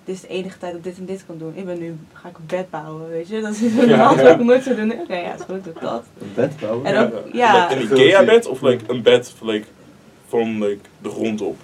Dit is de enige tijd dat ik dit en dit kan doen. Ik ben nu, ga ik een bed bouwen, weet je. Dat is Ja, normaal ja. zou ik nooit zo doen. Oké, ja, het is goed, doe ik dat. Een bed bouwen. En ook, ja, een Ikea-bed of like, een bed like, van de grond op?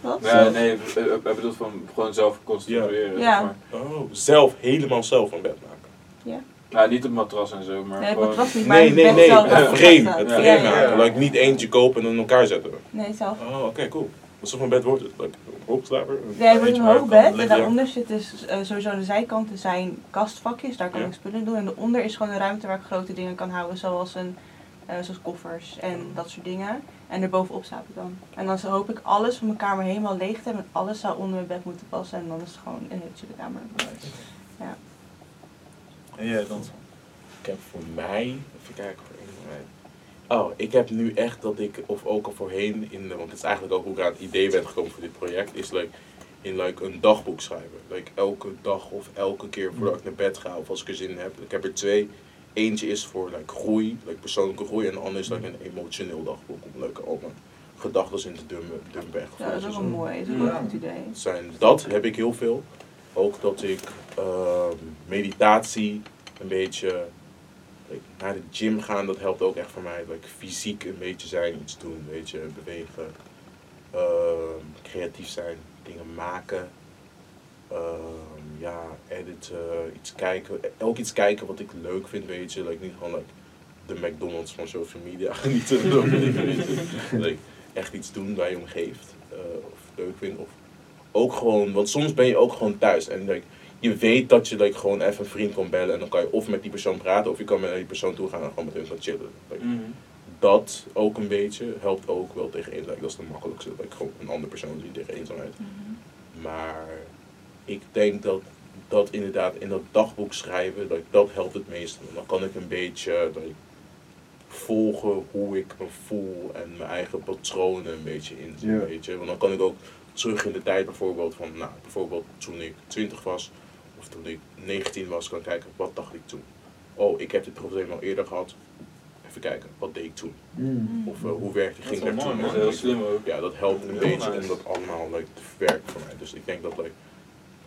wat? Nee, nee, ik ik bedoel van gewoon zelf construeren. Ja. Oh, zelf, helemaal zelf een bed maken. Nou, niet een matras en zo, maar Nee, gewoon... het was niet, maar Nee, het nee, nee, zelf het frame, het Ja, frame Ja, ja, maken. ja. Like, niet eentje kopen en dan in elkaar zetten. Nee, zelf. Oh, oké, cool. Wat soort van bed wordt het? Like, een hoogslaper? Ja, het wordt een hoog bed en daaronder zitten dus, eh, sowieso de zijkanten zijn kastvakjes, daar kan Ja. ik spullen doen. En daaronder is gewoon een ruimte waar ik grote dingen kan houden, zoals, een, eh, zoals koffers en dat soort dingen. En erbovenop slaap ik dan. En dan hoop ik alles van mijn kamer helemaal leeg te hebben en alles zou onder mijn bed moeten passen. En dan is het gewoon een hele chille kamer. En jij dan? Ik heb voor mij, even kijken voor mij. Oh, ik heb nu echt dat ik, of ook al voorheen, in de, want het is eigenlijk ook hoe ik aan het idee ben gekomen voor dit project, is like, in like, een dagboek schrijven. Like, elke dag of elke keer voordat ik naar bed ga of als ik er zin in heb. Ik heb er twee. Eentje is voor like, groei, like, persoonlijke groei, en de andere is like, een emotioneel dagboek om like, al mijn gedachten in te dumpen, dumpen en Ja, dat is ook en een zo. mooi, dat is ook Ja. een goed idee. zijn, dat heb ik heel veel. Ook dat ik ehm, meditatie een beetje like, naar de gym gaan, dat helpt ook echt voor mij. Like, fysiek een beetje zijn, iets doen, weet je, bewegen. Ehm, creatief zijn, dingen maken. Ehm, ja, editen, iets kijken. Ook iets kijken wat ik leuk vind, weet je. Like, niet gewoon like, de McDonald's van social media genieten. Like, echt iets doen waar je om geeft. eh, of leuk vindt. Of ook gewoon, want soms ben je ook gewoon thuis. En like, je weet dat je like, gewoon even een vriend kan bellen. En dan kan je of met die persoon praten. Of je kan met die persoon toe gaan en gewoon met hun gaan chillen. Like, Mhm. Dat ook een beetje helpt ook wel tegen eenzaamheid. Dat is de makkelijkste. Like, gewoon een andere persoon die tegen eenzaamheid. Maar ik denk dat dat inderdaad in dat dagboek schrijven, dat, dat helpt het meest. Dan kan ik een beetje volgen hoe ik me voel en mijn eigen patronen een beetje inzien, Ja. weet je. Want dan kan ik ook terug in de tijd bijvoorbeeld van, nou, bijvoorbeeld toen ik 20 was of toen ik 19 was, kan kijken, wat dacht ik toen? Oh, ik heb dit probleem al eerder gehad. Even kijken, wat deed ik toen? Mm. Of eh, hoe werkte, ging dat toen? Dat is heel slim ook. Ja, dat helpt een Heel beetje nice. om dat allemaal like, te verwerken voor mij. Dus ik denk dat like,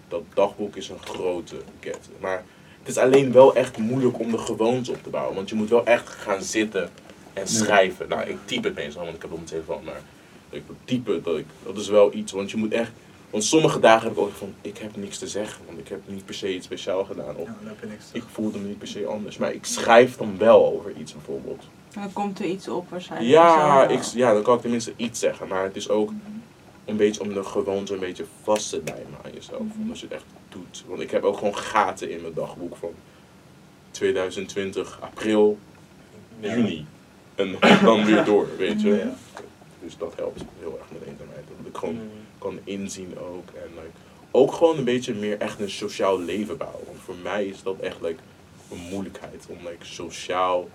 dat dagboek is een grote get. Maar het is alleen wel echt moeilijk om de gewoonte op te bouwen. Want je moet wel echt gaan zitten en schrijven. Nou, ik typ het meestal, want ik heb het op mijn telefoon. Maar ik typen, dat, ik, dat is wel iets. Want je moet echt... Want sommige dagen heb ik ook van, ik heb niks te zeggen. Want ik heb niet per se iets speciaal gedaan. Of Ja, dan heb je niks te ik voelde me niet per se anders. Maar ik schrijf dan wel over iets bijvoorbeeld. Dan komt er iets op waarschijnlijk. Ja, ik, ja, dan kan ik tenminste iets zeggen. Maar het is ook een beetje om de gewoonte een beetje vast te lijmen aan jezelf. Mhm. Als je het echt doet. Want ik heb ook gewoon gaten in mijn dagboek van 2020, april, Ja. juni. En dan weer door, weet je. Ja. Dus dat helpt heel erg met eenzaamheid. Dat ik gewoon Mhm. kan inzien ook. En like, ook gewoon een beetje meer echt een sociaal leven bouwen. Want voor mij is dat echt like, een moeilijkheid. Om like, sociaal...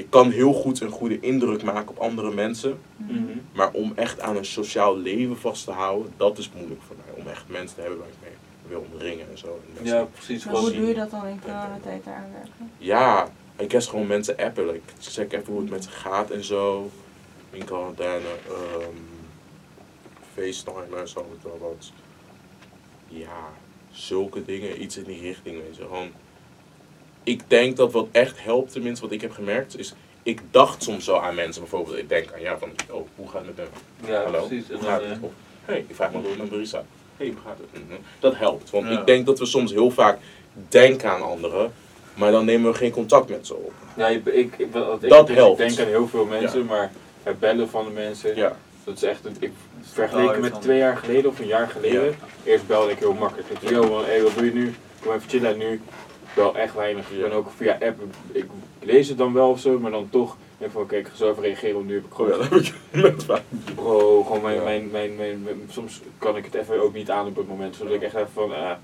Ik kan heel goed een goede indruk maken op andere mensen. Mhm. Maar om echt aan een sociaal leven vast te houden, dat is moeilijk voor mij. Om echt mensen te hebben waar ik mee wil omringen en zo. En Ja, precies. Maar hoe doe je dat dan in coronatijd daaraan werken? Ja, ik guess gewoon mensen appen. Like, check even hoe het met ze gaat en zo. In quarantaine. ehm FaceTime, zo met wel wat. Ja, zulke dingen. Iets in die richting, weet je. Gewoon, ik denk dat wat echt helpt, tenminste wat ik heb gemerkt, is... Ik dacht soms zo aan mensen, bijvoorbeeld. Ik denk aan, ja, van, oh, hoe gaat het met hem? Ja, Hallo, precies. En hoe dan, gaat eh, het? Of, hey, ik vraag me door mijn barista. hey, hoe gaat het? Mhm. Dat helpt, want Ja. ik denk dat we soms heel vaak denken aan anderen, maar dan nemen we geen contact met ze op. Ja, ik, ik, ik, wat ik, Dat dus helpt. ik denk aan heel veel mensen, maar het bellen van de mensen, Ja, Dat is echt, een- ik Oh, vergeleken iets met twee jaar geleden of een jaar geleden. Eerst belde ik heel makkelijk. Ik zei, yo man, hey, wat doe je nu? Kom even chillen. En nu wel echt weinig. Ik ben ook via app, ik lees het dan wel of zo, maar dan toch. Denk van, oké, ik ga zo even reageren, want nu heb ik gewoon ja, heb ik. Bro, gewoon mijn, mijn, mijn, mijn, soms kan ik het even ook niet aan op het moment. Zodat ik echt even van, Ja.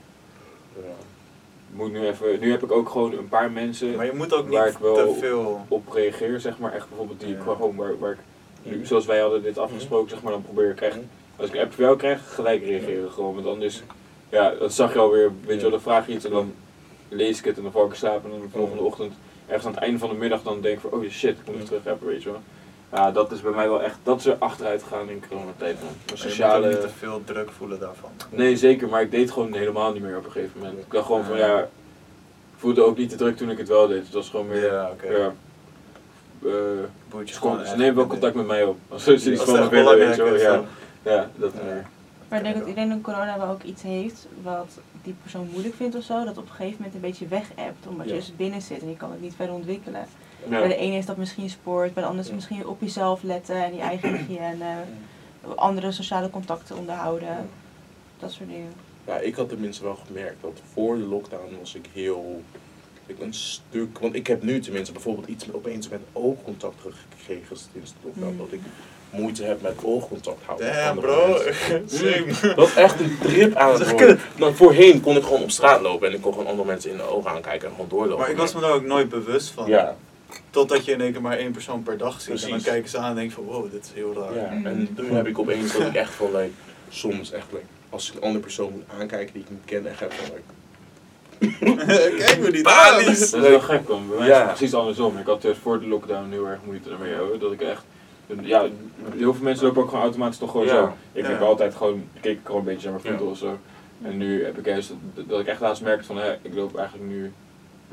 moet nu even. Nu heb ik ook gewoon een paar mensen Maar je moet ook Waar niet ik wel- te veel... op reageer, zeg maar. Echt bijvoorbeeld die gewoon waar, waar ik, nu, Mhm. zoals wij hadden dit afgesproken, zeg maar, dan probeer ik echt, als ik een app van jou krijg, gelijk reageren gewoon. Want anders, ja, dat zag je alweer, weet je wel, dan vraag je iets en dan lees ik het en dan val ik slaap en dan de volgende ochtend, ergens aan het einde van de middag, dan denk ik van, oh shit, ik moet even terug appen, weet je wel. Ja, dat is bij mij wel echt, dat is er achteruit gegaan in coronatijd, man. Mijn Maar je moet ook sociale... niet te veel druk voelen daarvan. Nee, zeker, maar ik deed het gewoon helemaal niet meer op een gegeven moment. Ik dacht gewoon van Ja. ik voelde ook niet te druk toen ik het wel deed. Het was gewoon meer, Ja, oké. ja. eh, je ze, gewoon ze nemen wel contact met mij op. Als ze iets Dat van me willen, weet je wel. Ja, dat. ja, dat Ja. meer. Maar ik denk dat iedereen in corona wel ook iets heeft wat die persoon moeilijk vindt of zo. Dat op een gegeven moment een beetje weg hebt. Omdat je dus binnen zit en je kan het niet verder ontwikkelen. Ja. Bij de ene is dat misschien sport, bij de ander is misschien op jezelf letten en je eigen hygiëne. Andere sociale contacten onderhouden. Dat soort dingen. Ja, ik had tenminste wel gemerkt dat voor de lockdown was ik heel. Ik een stuk. Want ik heb nu tenminste bijvoorbeeld iets met, opeens met oogcontact teruggekregen sinds de lockdown. Mm. Dat ik moeite heb met oogcontact houden. andere bro. Dat is echt een trip aan het worden. Dan voorheen kon ik gewoon op straat lopen en ik kon gewoon andere mensen in de ogen aankijken en gewoon doorlopen. Maar ik was me daar ook nooit bewust van. Ja, Totdat je in één keer maar één persoon per dag ziet. En dan kijken ze aan en denken van wow, dit is heel raar. ja. En nu heb ik opeens dat ik echt van, like, soms echt, like, als ik een andere persoon moet aankijken die ik niet ken, echt heb van, like, Kijk me niet aan. Dat is wel gek dan. Bij mij is Ja. het precies andersom. Ik had voor de lockdown heel erg moeite ermee hoor. Dat ik echt. Ja, heel veel mensen lopen ook gewoon automatisch toch gewoon Ja. zo. Ik Ja. heb altijd gewoon, keek ik gewoon een beetje naar mijn voeten Ja. of zo. En nu heb ik juist dat, dat ik echt laatst merkte van, hè, ik loop eigenlijk nu, ik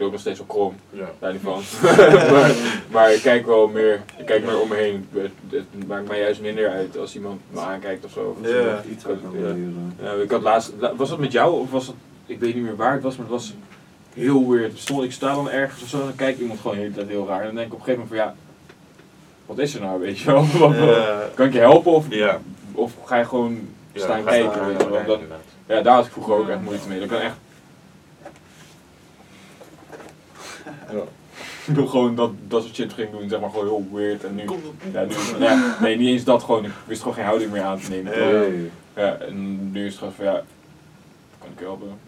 loop nog steeds op krom. ja. Daar niet van. maar, maar ik kijk wel meer, ik kijk meer om me heen. Het, maakt mij juist minder uit als iemand me aankijkt of zo. Of Ja. Iets ja, ik had laatst, la- was dat met jou of was het, ik weet niet meer waar het was, maar het was heel weird. Stond, ik sta dan ergens of zo en dan kijkt iemand gewoon de hele tijd heel raar. En dan denk ik op een gegeven moment van ja, wat is er nou, weet je wel? Kan ik je helpen of, Ja. of ga je gewoon staan kijken? ja, inderdaad. ja, daar had ik vroeger ook echt moeite mee. Dat kan echt, Ja. ik wil gewoon dat, dat soort shit ging doen, zeg maar gewoon heel weird. En nu, ja, nu ja, nee, niet eens dat gewoon, ik wist gewoon geen houding meer aan te nemen. Ja. Hey. Ja, en nu is het gewoon van ja, kan ik helpen?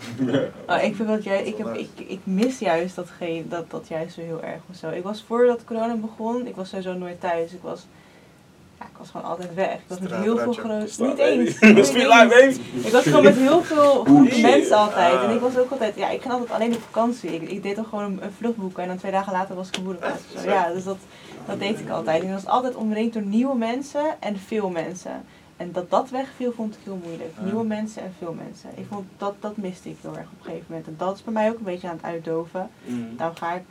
Oh, ik vind dat jij, Dat ik, heb, ik, ik mis juist datgene, dat, dat juist zo heel erg of zo. Ik was voordat corona begon, ik was sowieso nooit thuis. Ik was, ja, ik was gewoon altijd weg. Ik was met heel veel groot, niet eens. Niet eens. Ik was gewoon met heel veel Shit. mensen altijd. En Ah. ik was ook altijd, ja, ik ging altijd alleen op vakantie. Ik, ik deed toch gewoon een, vlucht boeken en dan twee dagen later was ik in zo. Ja, dus dat, dat deed ik altijd. En ik was altijd omringd door nieuwe mensen en veel mensen. En dat dat wegviel vond ik heel moeilijk. Nieuwe mensen en veel mensen. Ik vond dat, dat miste ik heel erg op een gegeven moment. En dat is bij mij ook een beetje aan het uitdoven. Daarom ga ik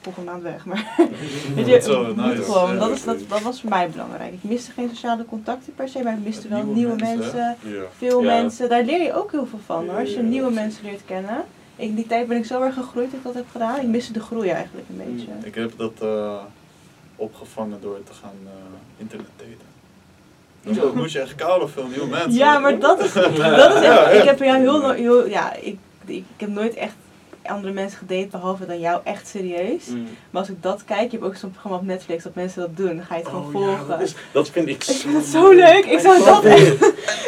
volgende maand weg. Maar weet je, Zo, moet nice. gewoon, Ja, dat, is, dat, dat was voor mij belangrijk. Ik miste geen sociale contacten per se, maar ik miste wel Nieuwe nieuwe mensen, mensen Ja. veel Ja. mensen, daar leer je ook heel veel van hoor. Als je Ja, nieuwe mensen leert kennen. In die tijd ben ik zo erg gegroeid dat ik dat heb gedaan. Ik miste de groei eigenlijk een beetje. Ik heb dat eh, opgevangen door te gaan eh internet daten. Dan moest je echt koude veel nieuwe mensen. Ja, maar dat is, dat is echt, ja. ik heb jou heel, heel ja, ik, ik, ik heb nooit echt andere mensen gedate behalve dan jou, echt serieus. Mm. Maar als ik dat kijk, je hebt ook zo'n programma op Netflix dat mensen dat doen, dan ga je het gewoon Oh ja, volgen. dat, is, dat vind ik Ik zo vind het zo leuk, ik zou dat echt...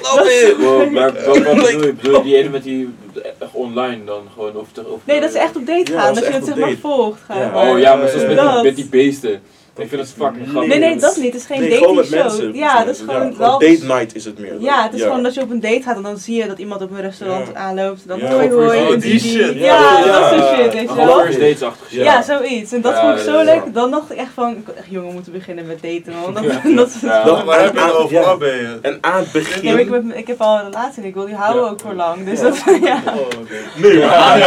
Love it. Wow, maar wat, wat bedoel je? Bedoel je die ene met die echt online dan gewoon? Of, te- of Nee, dat ze echt op date Ja, gaan, dat dat je het zeg maar volgt. Ga Ja. maar. Oh ja, maar zoals met, Dat. die, met die beesten. Ik vind het fucking grappig. Nee, nee, dat niet. Het is geen Nee, dating gewoon met show. mensen. Ja, dat is gewoon Ja, wel... Date night is het meer. Ja, het is gewoon dat je op een date gaat en dan zie je dat iemand op een restaurant Ja. aanloopt. En dan Ja, hoi hoi. en die shit. Ja, Ja, dat soort shit, weet je wel. dates achter Ja, zoiets. En dat Ja, vond ik zo leuk. Dan dacht ik echt van, ik had echt jongen moeten beginnen met daten man. Dat, Ja. dat is Waar heb je het over? Ben je? En aan het Nee, maar ik, begin... heb, ik heb al een relatie en ik wil die houden Ja. ook voor lang. Dus dat, ja. Oh, oké. Nee, maar aan,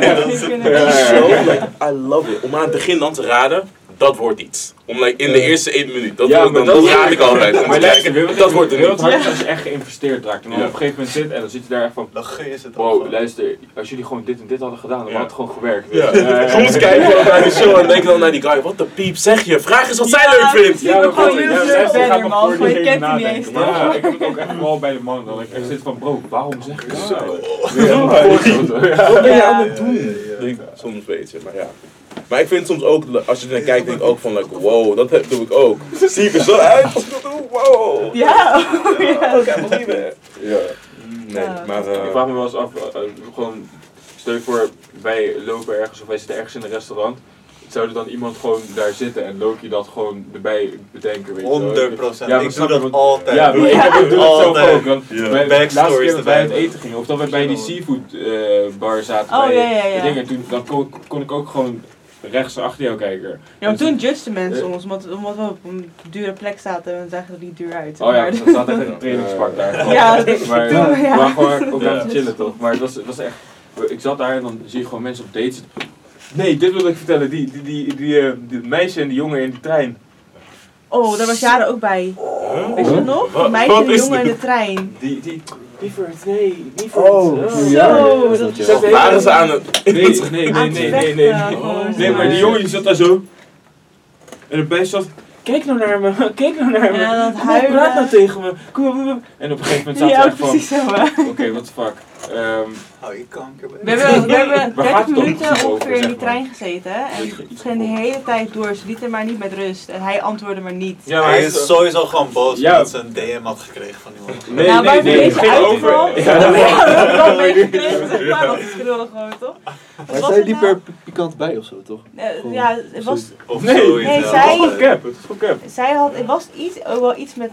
Dat is niet kunnen. Ja, ja, ja. zo, like, I love it. Om aan het begin dan te raden dat wordt iets. Om like, in de eerste één minuut. Dat, Ja, ik maar dan, dat- dat raad ik altijd. Maar luister, dat wordt er niet. hard is als je echt geïnvesteerd raakt. En dan op een gegeven moment zit en dan zit je daar echt van... Dan ze het Wow, luister, als jullie gewoon dit en dit hadden gedaan, dan had het gewoon gewerkt. Ja. Eh, Soms kijken we naar die show en denken dan naar die guy, wat de piep zeg je? Vraag eens wat zij leuk vindt. Ja, gewoon maar man. je kent niet eens, ja, ik heb het ook echt vooral bij de man. Dat ik echt zit van, bro, waarom zeg je dat? Zo. Wat ben je aan het doen? Denk, soms weet je, maar ja. Maar ik vind soms ook, als je er naar kijkt, denk ik ook van, like, wow, dat heb- doe ik ook. Zie ik er zo uit als ik dat doe? Wow. Ja, ja. It. Ja. Nee, maar... eh, Ik vraag me wel eens af, eh, gewoon, stel je voor, wij lopen ergens of wij zitten ergens in een restaurant. Zou er dan iemand gewoon daar zitten en Loki dat gewoon erbij bedenken, weet je wel? 100 procent. Ja, maar ik snap doe dat altijd. Ja, maar ik, doe het zelf Altijd. ook. Want de laatste keer dat wij aan het eten gingen, of dat wij bij die seafood eh, bar zaten Oh, bij ja, ja, ja. de dingen, toen, dan kon, kon ik ook gewoon rechts achter jou kijken. Ja, maar toen judgeden Eh. mensen ons, omdat, omdat we op een dure plek zaten en we zagen er niet duur uit. Oh ja, Maar- dat staat echt in een trainingspak daar. gewoon. Ja, dat- maar, toen, we ja. waren gewoon ook aan het chillen toch. Maar het was, het was echt, ik zat daar en dan zie je gewoon mensen op dates. Nee, dit wil ik vertellen. Die, die, die, die, eh, die meisje en die jongen in die trein. Oh, daar was Jaren ook bij. Weet je dat nog? Meisje wat en jongen in de trein. Die, die, lieverd, nee, lieverd. Oh, Oh. ja. Zo, is dat- Waren ze aan het... Nee, nee, nee, nee, nee, nee. maar die zo. jongen die zat daar zo. En erbij zat, kijk nou naar me, kijk nou naar me. Ja, dat huilen. praat nou tegen me. Kom op. En op een gegeven moment zat Ja, echt van, precies zo. hè. oké, what the fuck. Ehm, Hou je kanker bij. We hebben, we hebben Waar gaat 30 het om minuten ongeveer in die maar? trein gezeten. En het ging de hele tijd door. Ze lieten maar niet met rust. En hij antwoordde maar niet. ja, maar Hij is sowieso gewoon boos Ja. omdat ze een DM had gekregen van iemand. Nee, nou, nee, maar nee, ging uitval, over. Ja, dat is gewoon, toch? Wat Maar was zij liep nou? er pikant bij of zo, toch? Ja, het was, Of Nee, zoiets. nee, ja. zij- Het is gewoon cap, het is gewoon cap. zij had, het was iets, ook wel iets met,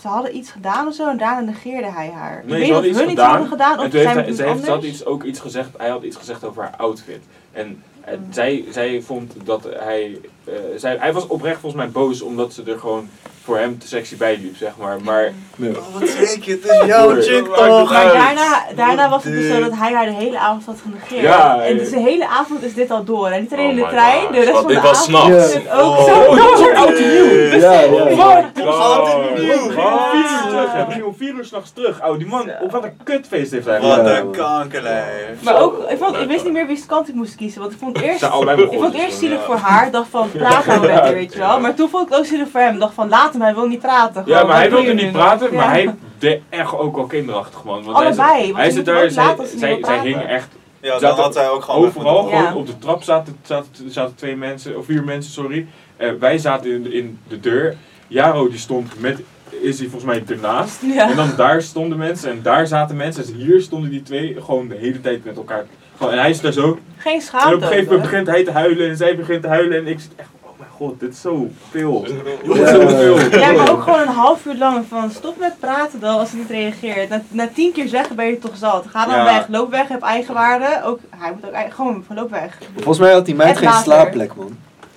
ze hadden iets gedaan of zo en daarna negeerde hij haar. Nee, ik ze weet hadden niet iets of hun iets gedaan. hadden gedaan of zij hij, ze heeft, ze had iets, ook iets gezegd, hij had iets gezegd over haar outfit. En eh, Mm. zij, zij vond dat hij, eh, zij, hij was oprecht volgens mij boos omdat ze er gewoon voor hem te sexy bij liep, zeg maar. Maar. Oh, wat zeker, het is jouw chick toch? Maar daarna, daarna was het dus zo dat hij haar de hele avond had genegeerd. Ja, en ja. dus de hele avond is dit al door. En niet alleen Oh in de my trein, de rest Want van dit de was avond s'nachts. is het ook Oh. zo. Oh, dat is ook oud en nieuw! Ja, ja. Wat? Oud en nieuw. We gingen om vier uur terug, hè. we gingen om vier uur s'nachts terug. Oh, die man, op wat een kutfeest heeft hij Wat een kankerlijf. Maar ook, ik, vond, ik wist niet meer wie kant ik moest kiezen. Want ik vond eerst, ik vond eerst zielig voor haar. Dacht van, praat nou weet je wel. Maar toen vond ik het ook zielig voor hem. Dacht van, laat hem, hij wil niet praten. Ja, maar hij wilde niet praten, maar hij deed echt ook al kinderachtig man. Want hij Allebei, zit- hij daar, zij, laten hij praten. hing echt Ja, dan had hij ook gewoon overal. Ja. Gewoon op de trap zaten, zaten, zaten twee mensen, of vier mensen, sorry. Eh, wij zaten in, de- in de deur. Jaro die stond met Izzy volgens mij ernaast. Ja. En dan daar stonden mensen en daar zaten mensen. En hier stonden die twee gewoon de hele tijd met elkaar. Gewoon, en hij zit daar zo. Geen En schaamte. op een gegeven moment begint hij te huilen en zij begint te huilen. En ik zit echt, oh mijn god, dit is zo veel. Dit Ja. is zo veel. Ja, maar ook gewoon een half uur lang van stop met praten dan als hij niet reageert. Na, na tien keer zeggen ben je toch zat. Ga dan Ja. weg, loop weg, heb eigenwaarde. Ook, hij moet ook eigen, gewoon van loop weg. Volgens mij had die meid geen later. slaapplek, man.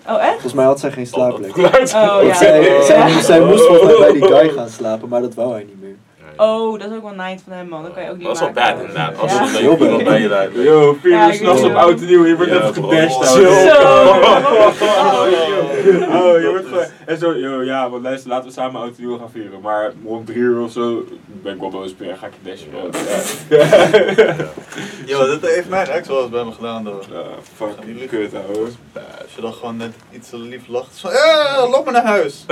Oh echt? Volgens mij had zij geen slaapplek. Oh ja. Zij, zij, zij moest volgens mij bij die guy gaan slapen, maar dat wou hij niet meer. Oh, dat is ook wel nice van hem man. Dat kan je ook niet Dat is wel maken. bad inderdaad. Als Ja. er Heel iemand bij je daar. Yo, vier Ja, uur s'nachts op het. oud en nieuw, je wordt Ja, even gedashed. Zo. ouwe. Zo. Oh, je wordt gewoon... En zo, yo, ja, want luister, laten we samen oud en nieuw gaan vieren. Maar rond drie uur of zo ben ik wel boos ga ik je dashen. man. Ja. Yo, dat heeft mijn ex wel eens bij me gedaan, though. Ja, fucking kut, ouwe. Als je dan gewoon net iets te lief lacht. Zo, ja, loop maar naar huis.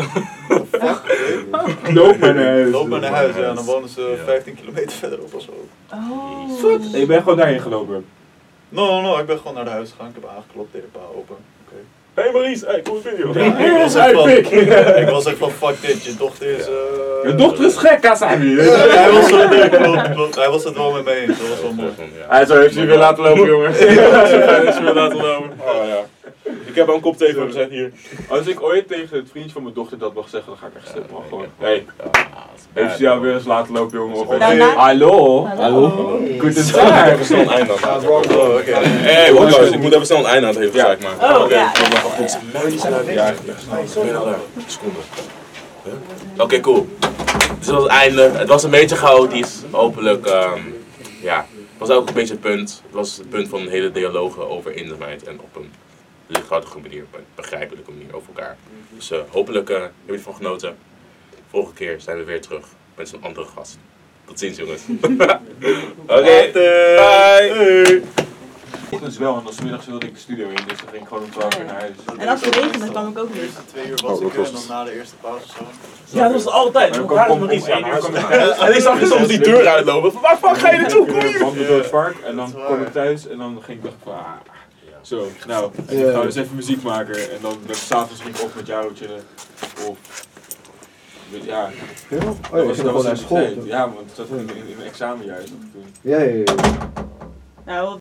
Loop maar naar huis. Loop maar naar huis, ja. Dan wonen ze Ja. 15 kilometer verderop of zo. Oh. En je bent gewoon daarheen gelopen. No, no, no, ik ben gewoon naar de huis gegaan. Ik heb aangeklopt, deed een paar open. Oké. Hey Maurice, hey, cool video. Ja, ik was echt van, ik was echt van, fuck dit, je dochter is... eh Je dochter is gek, Kasabi. Ja, hij was het, nee, klopt, klopt. Hij was het wel met me eens, dat was wel mooi. Hij zo heeft je weer laten lopen, jongen. weer laten lopen. Oh ja. Ik heb al een koptelefoon gezet hier. Als ik ooit tegen het vriendje van mijn dochter dat mag zeggen, dan ga ik echt stuk, man. Gewoon, hey, heeft ze jou weer eens laten lopen, jongen? Of Hallo? Hallo? Goedendag. Even snel een einde aan het maken. Oh, wacht ik moet even snel een einde aan het zaak maken. Oh, Oké. ja. Ja, ja. Seconde. Oké, cool. Dit was het einde. Het was een beetje chaotisch. Hopelijk, ehm, ja. Het was ook een beetje het punt. Het was het punt van hele dialogen over internet en op een lichthartige manier, op een begrijpelijke manier over elkaar. Dus eh, hopelijk eh, heb je ervan genoten. Volgende keer zijn we weer terug met een andere gast. Tot ziens jongens. Oké, bye! Ochtends wel, en dan 's middags wilde ik de studio in, dus dan ging ik gewoon om 12 uur naar huis. En als het regent, dan kwam ik ook niet. eerste twee uur Oh, was wat ik was en het? dan na de eerste pauze zo. Ja, dat was altijd. Maar Hoe dan waren kwam we om nog niet? 1 uur kwam ik En ik zag je soms die deur uitlopen. Waar fuck ga je naartoe? Kom hier! wandelde door het park en dan is kwam ik thuis en dan ging ik dacht van, zo, nou, Ja. ik ga dus even muziek maken en dan dan s'avonds ging ik op met jou chillen. Of, ja, Ja? dat Oh, was, je ging dat gewoon was naar school. Ja, want het zat in, in, in een examenjaar ik. Ja, ja, ja. Nou,